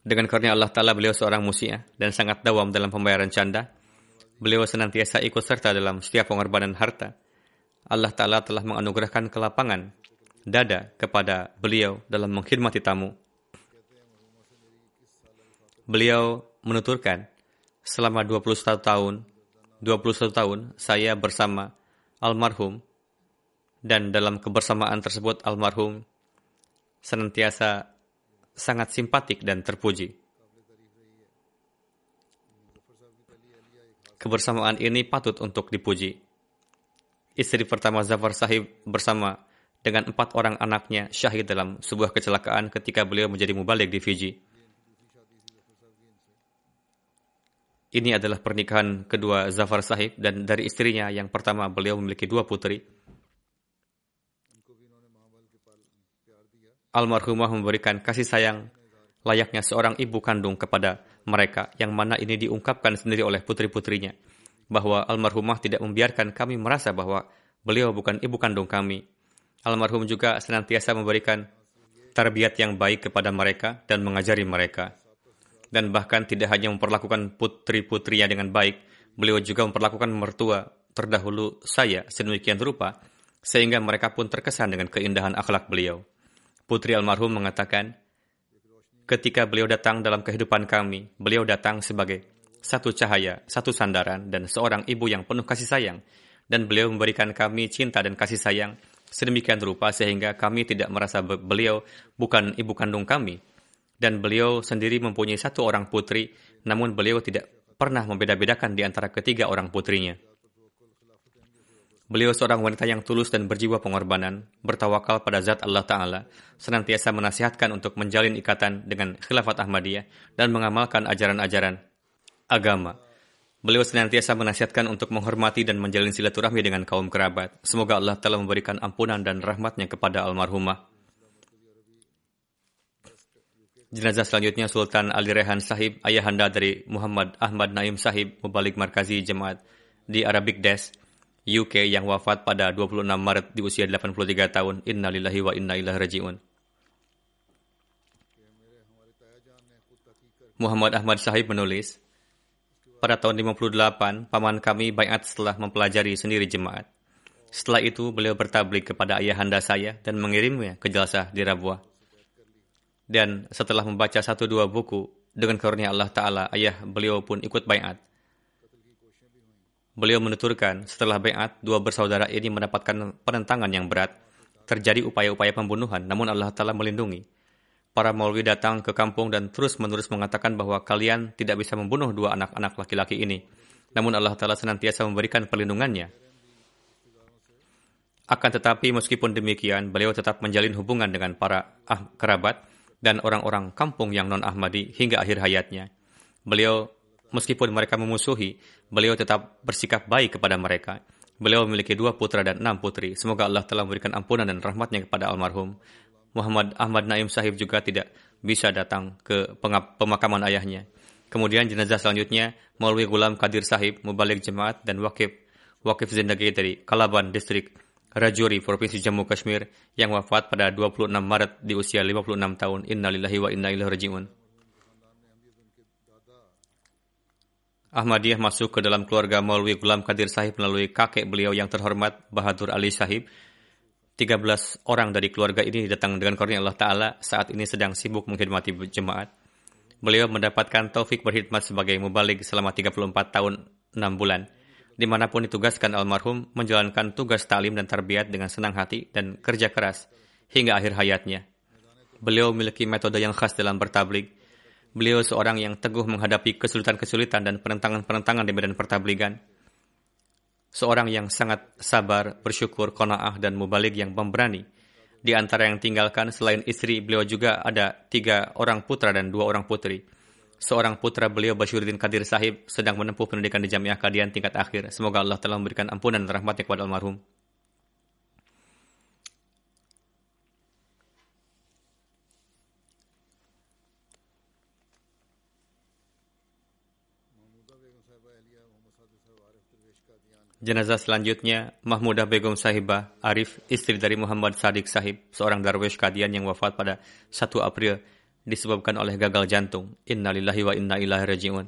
Dengan karunia Allah Ta'ala beliau seorang musia dan sangat dawam dalam pembayaran canda. Beliau senantiasa ikut serta dalam setiap pengorbanan harta. Allah Ta'ala telah menganugerahkan kelapangan dada kepada beliau dalam mengkhidmati tamu. Beliau menuturkan, selama 21 tahun, 21 tahun saya bersama almarhum dan dalam kebersamaan tersebut almarhum senantiasa sangat simpatik dan terpuji. Kebersamaan ini patut untuk dipuji. Istri pertama Zafar Sahib bersama dengan empat orang anaknya syahid dalam sebuah kecelakaan ketika beliau menjadi mubalik di Fiji. Ini adalah pernikahan kedua Zafar Sahib dan dari istrinya yang pertama beliau memiliki dua putri. almarhumah memberikan kasih sayang layaknya seorang ibu kandung kepada mereka yang mana ini diungkapkan sendiri oleh putri-putrinya bahwa almarhumah tidak membiarkan kami merasa bahwa beliau bukan ibu kandung kami. Almarhum juga senantiasa memberikan tarbiat yang baik kepada mereka dan mengajari mereka. Dan bahkan tidak hanya memperlakukan putri-putrinya dengan baik, beliau juga memperlakukan mertua terdahulu saya sedemikian rupa, sehingga mereka pun terkesan dengan keindahan akhlak beliau. Putri almarhum mengatakan, ketika beliau datang dalam kehidupan kami, beliau datang sebagai satu cahaya, satu sandaran, dan seorang ibu yang penuh kasih sayang. Dan beliau memberikan kami cinta dan kasih sayang sedemikian rupa sehingga kami tidak merasa beliau bukan ibu kandung kami. Dan beliau sendiri mempunyai satu orang putri, namun beliau tidak pernah membeda-bedakan di antara ketiga orang putrinya. Beliau seorang wanita yang tulus dan berjiwa pengorbanan, bertawakal pada zat Allah Ta'ala, senantiasa menasihatkan untuk menjalin ikatan dengan khilafat Ahmadiyah dan mengamalkan ajaran-ajaran agama. Beliau senantiasa menasihatkan untuk menghormati dan menjalin silaturahmi dengan kaum kerabat. Semoga Allah telah memberikan ampunan dan rahmatnya kepada almarhumah. Jenazah selanjutnya Sultan Ali Rehan Sahib, ayahanda dari Muhammad Ahmad Naim Sahib, Mubalik Markazi Jemaat di Arabic Desk, UK yang wafat pada 26 Maret di usia 83 tahun. Innalillahi wa inna ilaihi raji'un. Muhammad Ahmad Sahib menulis, pada tahun 58, paman kami bayat setelah mempelajari sendiri jemaat. Setelah itu, beliau bertablik kepada ayahanda saya dan mengirimnya ke Jalsah di Rabuah. Dan setelah membaca satu dua buku, dengan karunia Allah Ta'ala, ayah beliau pun ikut bayat. Beliau menuturkan, setelah bayat, dua bersaudara ini mendapatkan penentangan yang berat. Terjadi upaya-upaya pembunuhan, namun Allah Ta'ala melindungi. Para maulwi datang ke kampung dan terus-menerus mengatakan bahwa kalian tidak bisa membunuh dua anak-anak laki-laki ini. Namun Allah Ta'ala senantiasa memberikan perlindungannya. Akan tetapi meskipun demikian, beliau tetap menjalin hubungan dengan para ah, kerabat dan orang-orang kampung yang non-Ahmadi hingga akhir hayatnya. Beliau Meskipun mereka memusuhi, beliau tetap bersikap baik kepada mereka. Beliau memiliki dua putra dan enam putri. Semoga Allah telah memberikan ampunan dan rahmatnya kepada almarhum. Muhammad Ahmad Naim Sahib juga tidak bisa datang ke pemakaman ayahnya. Kemudian jenazah selanjutnya Maulwi Gulam Kadir Sahib, Mubalik Jemaat dan Wakif Wakif Zindagi dari Kalaban Distrik Rajuri, Provinsi Jammu Kashmir yang wafat pada 26 Maret di usia 56 tahun. Innalillahi wa inna ilaihi raji'un. Ahmadiyah masuk ke dalam keluarga Maulwi Gulam Kadir Sahib melalui kakek beliau yang terhormat Bahadur Ali Sahib. 13 orang dari keluarga ini datang dengan karunia Allah Ta'ala saat ini sedang sibuk menghormati jemaat. Beliau mendapatkan taufik berkhidmat sebagai mubalik selama 34 tahun 6 bulan. Di mana pun ditugaskan almarhum menjalankan tugas talim dan tarbiyat dengan senang hati dan kerja keras hingga akhir hayatnya. Beliau memiliki metode yang khas dalam bertablik. Beliau seorang yang teguh menghadapi kesulitan-kesulitan dan penentangan-penentangan di medan pertabligan. Seorang yang sangat sabar, bersyukur, kona'ah, dan mubalik yang pemberani di antara yang tinggalkan selain istri beliau juga ada tiga orang putra dan dua orang putri. Seorang putra beliau Bashiruddin Kadir Sahib sedang menempuh pendidikan di Jamiah Kadian tingkat akhir. Semoga Allah telah memberikan ampunan dan rahmatnya kepada almarhum. Jenazah selanjutnya Mahmudah Begum Sahibah Arif, istri dari Muhammad Sadiq Sahib, seorang darwish Kadian yang wafat pada 1 April disebabkan oleh gagal jantung. Innalillahi wa inna ilahi raji'un.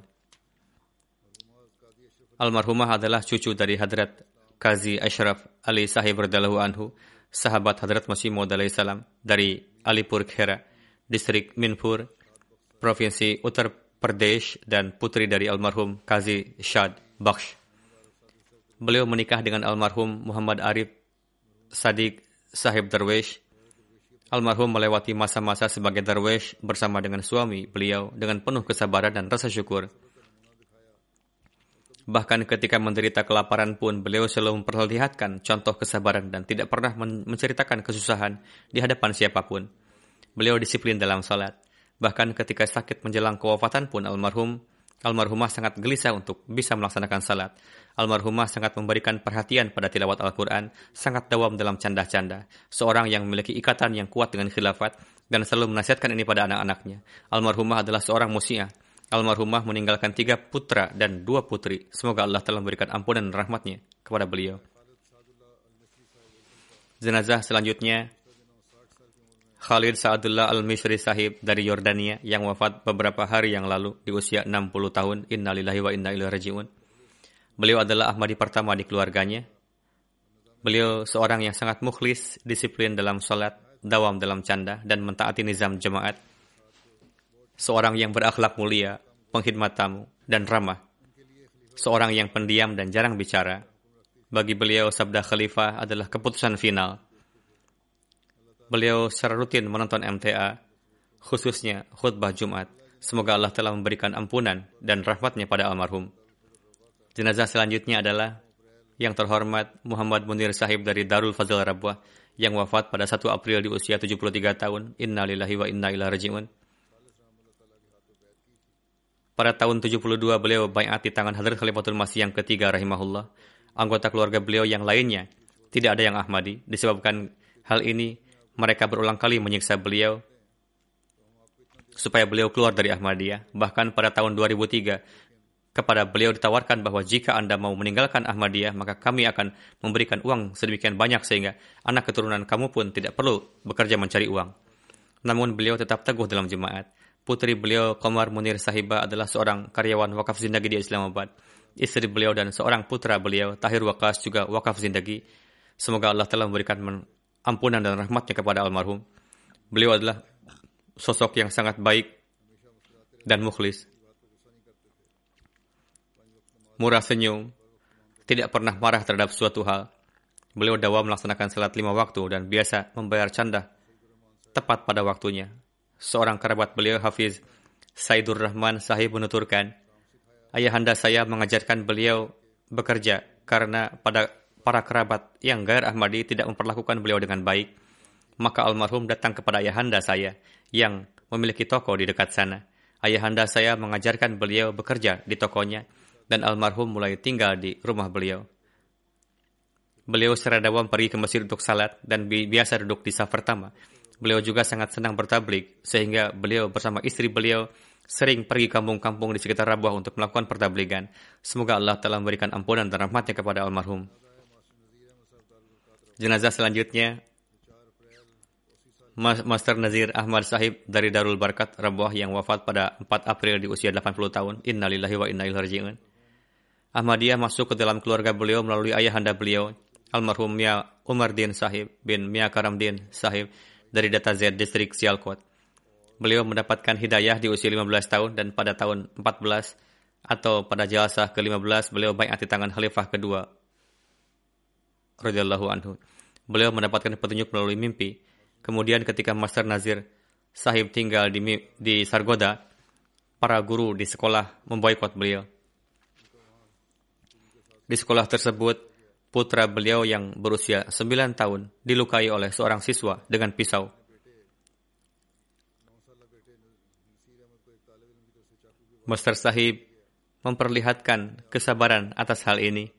Almarhumah adalah cucu dari Hadrat Qazi Ashraf Ali Sahib radhiyallahu anhu, sahabat Hadrat Masih Maud salam dari Alipur Khera, distrik Minpur, provinsi Uttar Pradesh dan putri dari almarhum Qazi Shad Bakhsh. Beliau menikah dengan almarhum Muhammad Arif Sadiq Sahib Darwish. Almarhum melewati masa-masa sebagai darwish bersama dengan suami beliau dengan penuh kesabaran dan rasa syukur. Bahkan ketika menderita kelaparan pun beliau selalu memperlihatkan contoh kesabaran dan tidak pernah menceritakan kesusahan di hadapan siapa pun. Beliau disiplin dalam salat. Bahkan ketika sakit menjelang kewafatan pun almarhum Almarhumah sangat gelisah untuk bisa melaksanakan salat. Almarhumah sangat memberikan perhatian pada tilawat Al-Quran, sangat dawam dalam canda-canda. Seorang yang memiliki ikatan yang kuat dengan khilafat dan selalu menasihatkan ini pada anak-anaknya. Almarhumah adalah seorang musiah. Almarhumah meninggalkan tiga putra dan dua putri. Semoga Allah telah memberikan ampunan dan rahmatnya kepada beliau. Jenazah selanjutnya Khalid Sa'adullah Al-Mishri Sahib dari Yordania yang wafat beberapa hari yang lalu di usia 60 tahun. Innalillahi wa inna ilaihi raji'un. Beliau adalah Ahmadi pertama di keluarganya. Beliau seorang yang sangat mukhlis, disiplin dalam sholat, dawam dalam canda, dan mentaati nizam jemaat. Seorang yang berakhlak mulia, pengkhidmat tamu, dan ramah. Seorang yang pendiam dan jarang bicara. Bagi beliau, sabda khalifah adalah keputusan final Beliau secara rutin menonton MTA, khususnya khutbah Jumat. Semoga Allah telah memberikan ampunan dan rahmatnya pada almarhum. Jenazah selanjutnya adalah yang terhormat Muhammad Munir Sahib dari Darul Fazil Rabuah yang wafat pada 1 April di usia 73 tahun. Inna lillahi wa inna ilaihi raji'un. Pada tahun 72 beliau bayat di tangan Hadrat Khalifatul Masih yang ketiga rahimahullah. Anggota keluarga beliau yang lainnya tidak ada yang Ahmadi disebabkan hal ini mereka berulang kali menyiksa beliau supaya beliau keluar dari Ahmadiyah. Bahkan pada tahun 2003, kepada beliau ditawarkan bahwa jika Anda mau meninggalkan Ahmadiyah, maka kami akan memberikan uang sedemikian banyak sehingga anak keturunan kamu pun tidak perlu bekerja mencari uang. Namun beliau tetap teguh dalam jemaat. Putri beliau, Komar Munir Sahiba, adalah seorang karyawan wakaf zindagi di Islamabad. Istri beliau dan seorang putra beliau, Tahir Wakas, juga wakaf zindagi. Semoga Allah telah memberikan ampunan dan rahmatnya kepada almarhum. Beliau adalah sosok yang sangat baik dan mukhlis. Murah senyum, tidak pernah marah terhadap suatu hal. Beliau dawa melaksanakan salat lima waktu dan biasa membayar canda tepat pada waktunya. Seorang kerabat beliau, Hafiz Saidur Rahman Sahib menuturkan, Ayahanda saya mengajarkan beliau bekerja karena pada para kerabat yang gair Ahmadi tidak memperlakukan beliau dengan baik, maka almarhum datang kepada ayahanda saya yang memiliki toko di dekat sana. Ayahanda saya mengajarkan beliau bekerja di tokonya dan almarhum mulai tinggal di rumah beliau. Beliau secara dawam pergi ke masjid untuk salat dan biasa duduk di saf pertama. Beliau juga sangat senang bertablik sehingga beliau bersama istri beliau sering pergi kampung-kampung di sekitar Rabuah untuk melakukan pertabligan. Semoga Allah telah memberikan ampunan dan rahmatnya kepada almarhum. Jenazah selanjutnya Master Nazir Ahmad Sahib dari Darul Barkat Rabuah yang wafat pada 4 April di usia 80 tahun. Innalillahi wa inna ilaihi raji'un. Ahmadiyah masuk ke dalam keluarga beliau melalui ayahanda beliau, almarhum Mia Umar Din Sahib bin Mia Karam Din Sahib dari Data Z distrik Sialkot. Beliau mendapatkan hidayah di usia 15 tahun dan pada tahun 14 atau pada jelasah ke-15 beliau baik di tangan khalifah kedua radhiyallahu anhu. Beliau mendapatkan petunjuk melalui mimpi Kemudian ketika Master Nazir Sahib tinggal di, di Sargoda, para guru di sekolah memboikot beliau. Di sekolah tersebut, putra beliau yang berusia 9 tahun dilukai oleh seorang siswa dengan pisau. Master Sahib memperlihatkan kesabaran atas hal ini.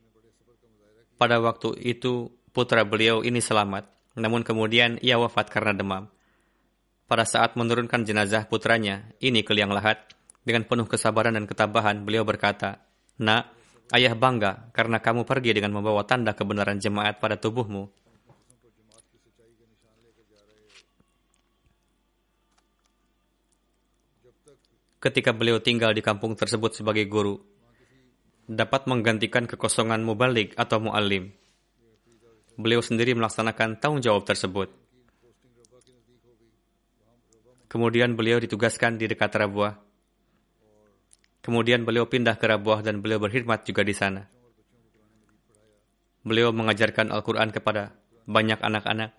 Pada waktu itu, putra beliau ini selamat. Namun kemudian ia wafat karena demam. Pada saat menurunkan jenazah putranya, ini ke liang lahat, dengan penuh kesabaran dan ketabahan, beliau berkata, Nak, ayah bangga karena kamu pergi dengan membawa tanda kebenaran jemaat pada tubuhmu. Ketika beliau tinggal di kampung tersebut sebagai guru, dapat menggantikan kekosongan mubalik atau mu'alim beliau sendiri melaksanakan tanggung jawab tersebut. Kemudian beliau ditugaskan di dekat Rabuah. Kemudian beliau pindah ke Rabuah dan beliau berkhidmat juga di sana. Beliau mengajarkan Al-Quran kepada banyak anak-anak.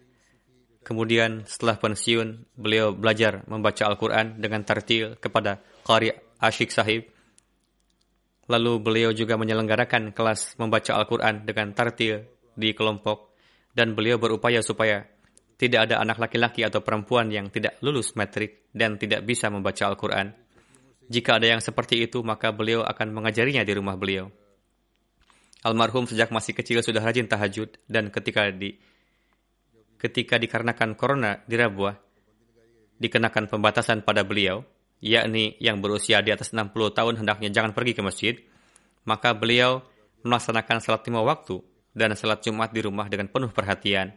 Kemudian setelah pensiun, beliau belajar membaca Al-Quran dengan tartil kepada Qari Ashik Sahib. Lalu beliau juga menyelenggarakan kelas membaca Al-Quran dengan tartil di kelompok dan beliau berupaya supaya tidak ada anak laki-laki atau perempuan yang tidak lulus metrik dan tidak bisa membaca Al-Quran. Jika ada yang seperti itu, maka beliau akan mengajarinya di rumah beliau. Almarhum sejak masih kecil sudah rajin tahajud dan ketika di ketika dikarenakan corona di Rabuah, dikenakan pembatasan pada beliau, yakni yang berusia di atas 60 tahun hendaknya jangan pergi ke masjid, maka beliau melaksanakan salat lima waktu dan salat Jumat di rumah dengan penuh perhatian.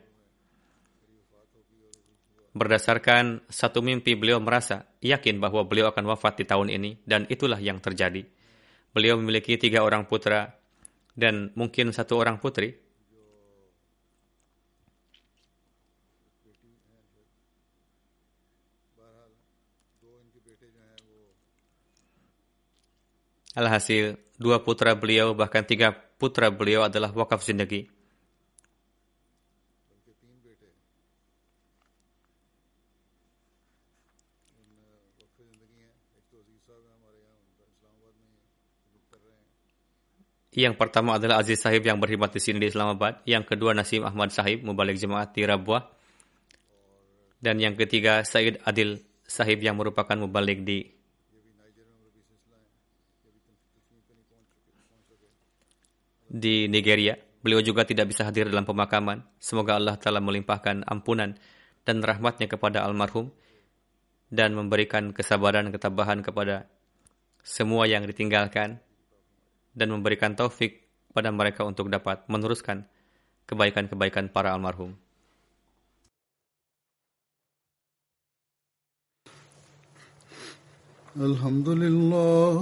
Berdasarkan satu mimpi beliau merasa yakin bahwa beliau akan wafat di tahun ini dan itulah yang terjadi. Beliau memiliki tiga orang putra dan mungkin satu orang putri. Alhasil, dua putra beliau bahkan tiga putra beliau adalah wakaf zindagi. Yang pertama adalah Aziz Sahib yang berkhidmat di sini di Islamabad. Yang kedua Nasim Ahmad Sahib, mubalik jemaat di Rabuah. Dan yang ketiga Said Adil Sahib yang merupakan mubalik di di Nigeria. Beliau juga tidak bisa hadir dalam pemakaman. Semoga Allah telah melimpahkan ampunan dan rahmatnya kepada almarhum dan memberikan kesabaran dan ketabahan kepada semua yang ditinggalkan dan memberikan taufik pada mereka untuk dapat meneruskan kebaikan-kebaikan para almarhum. Alhamdulillah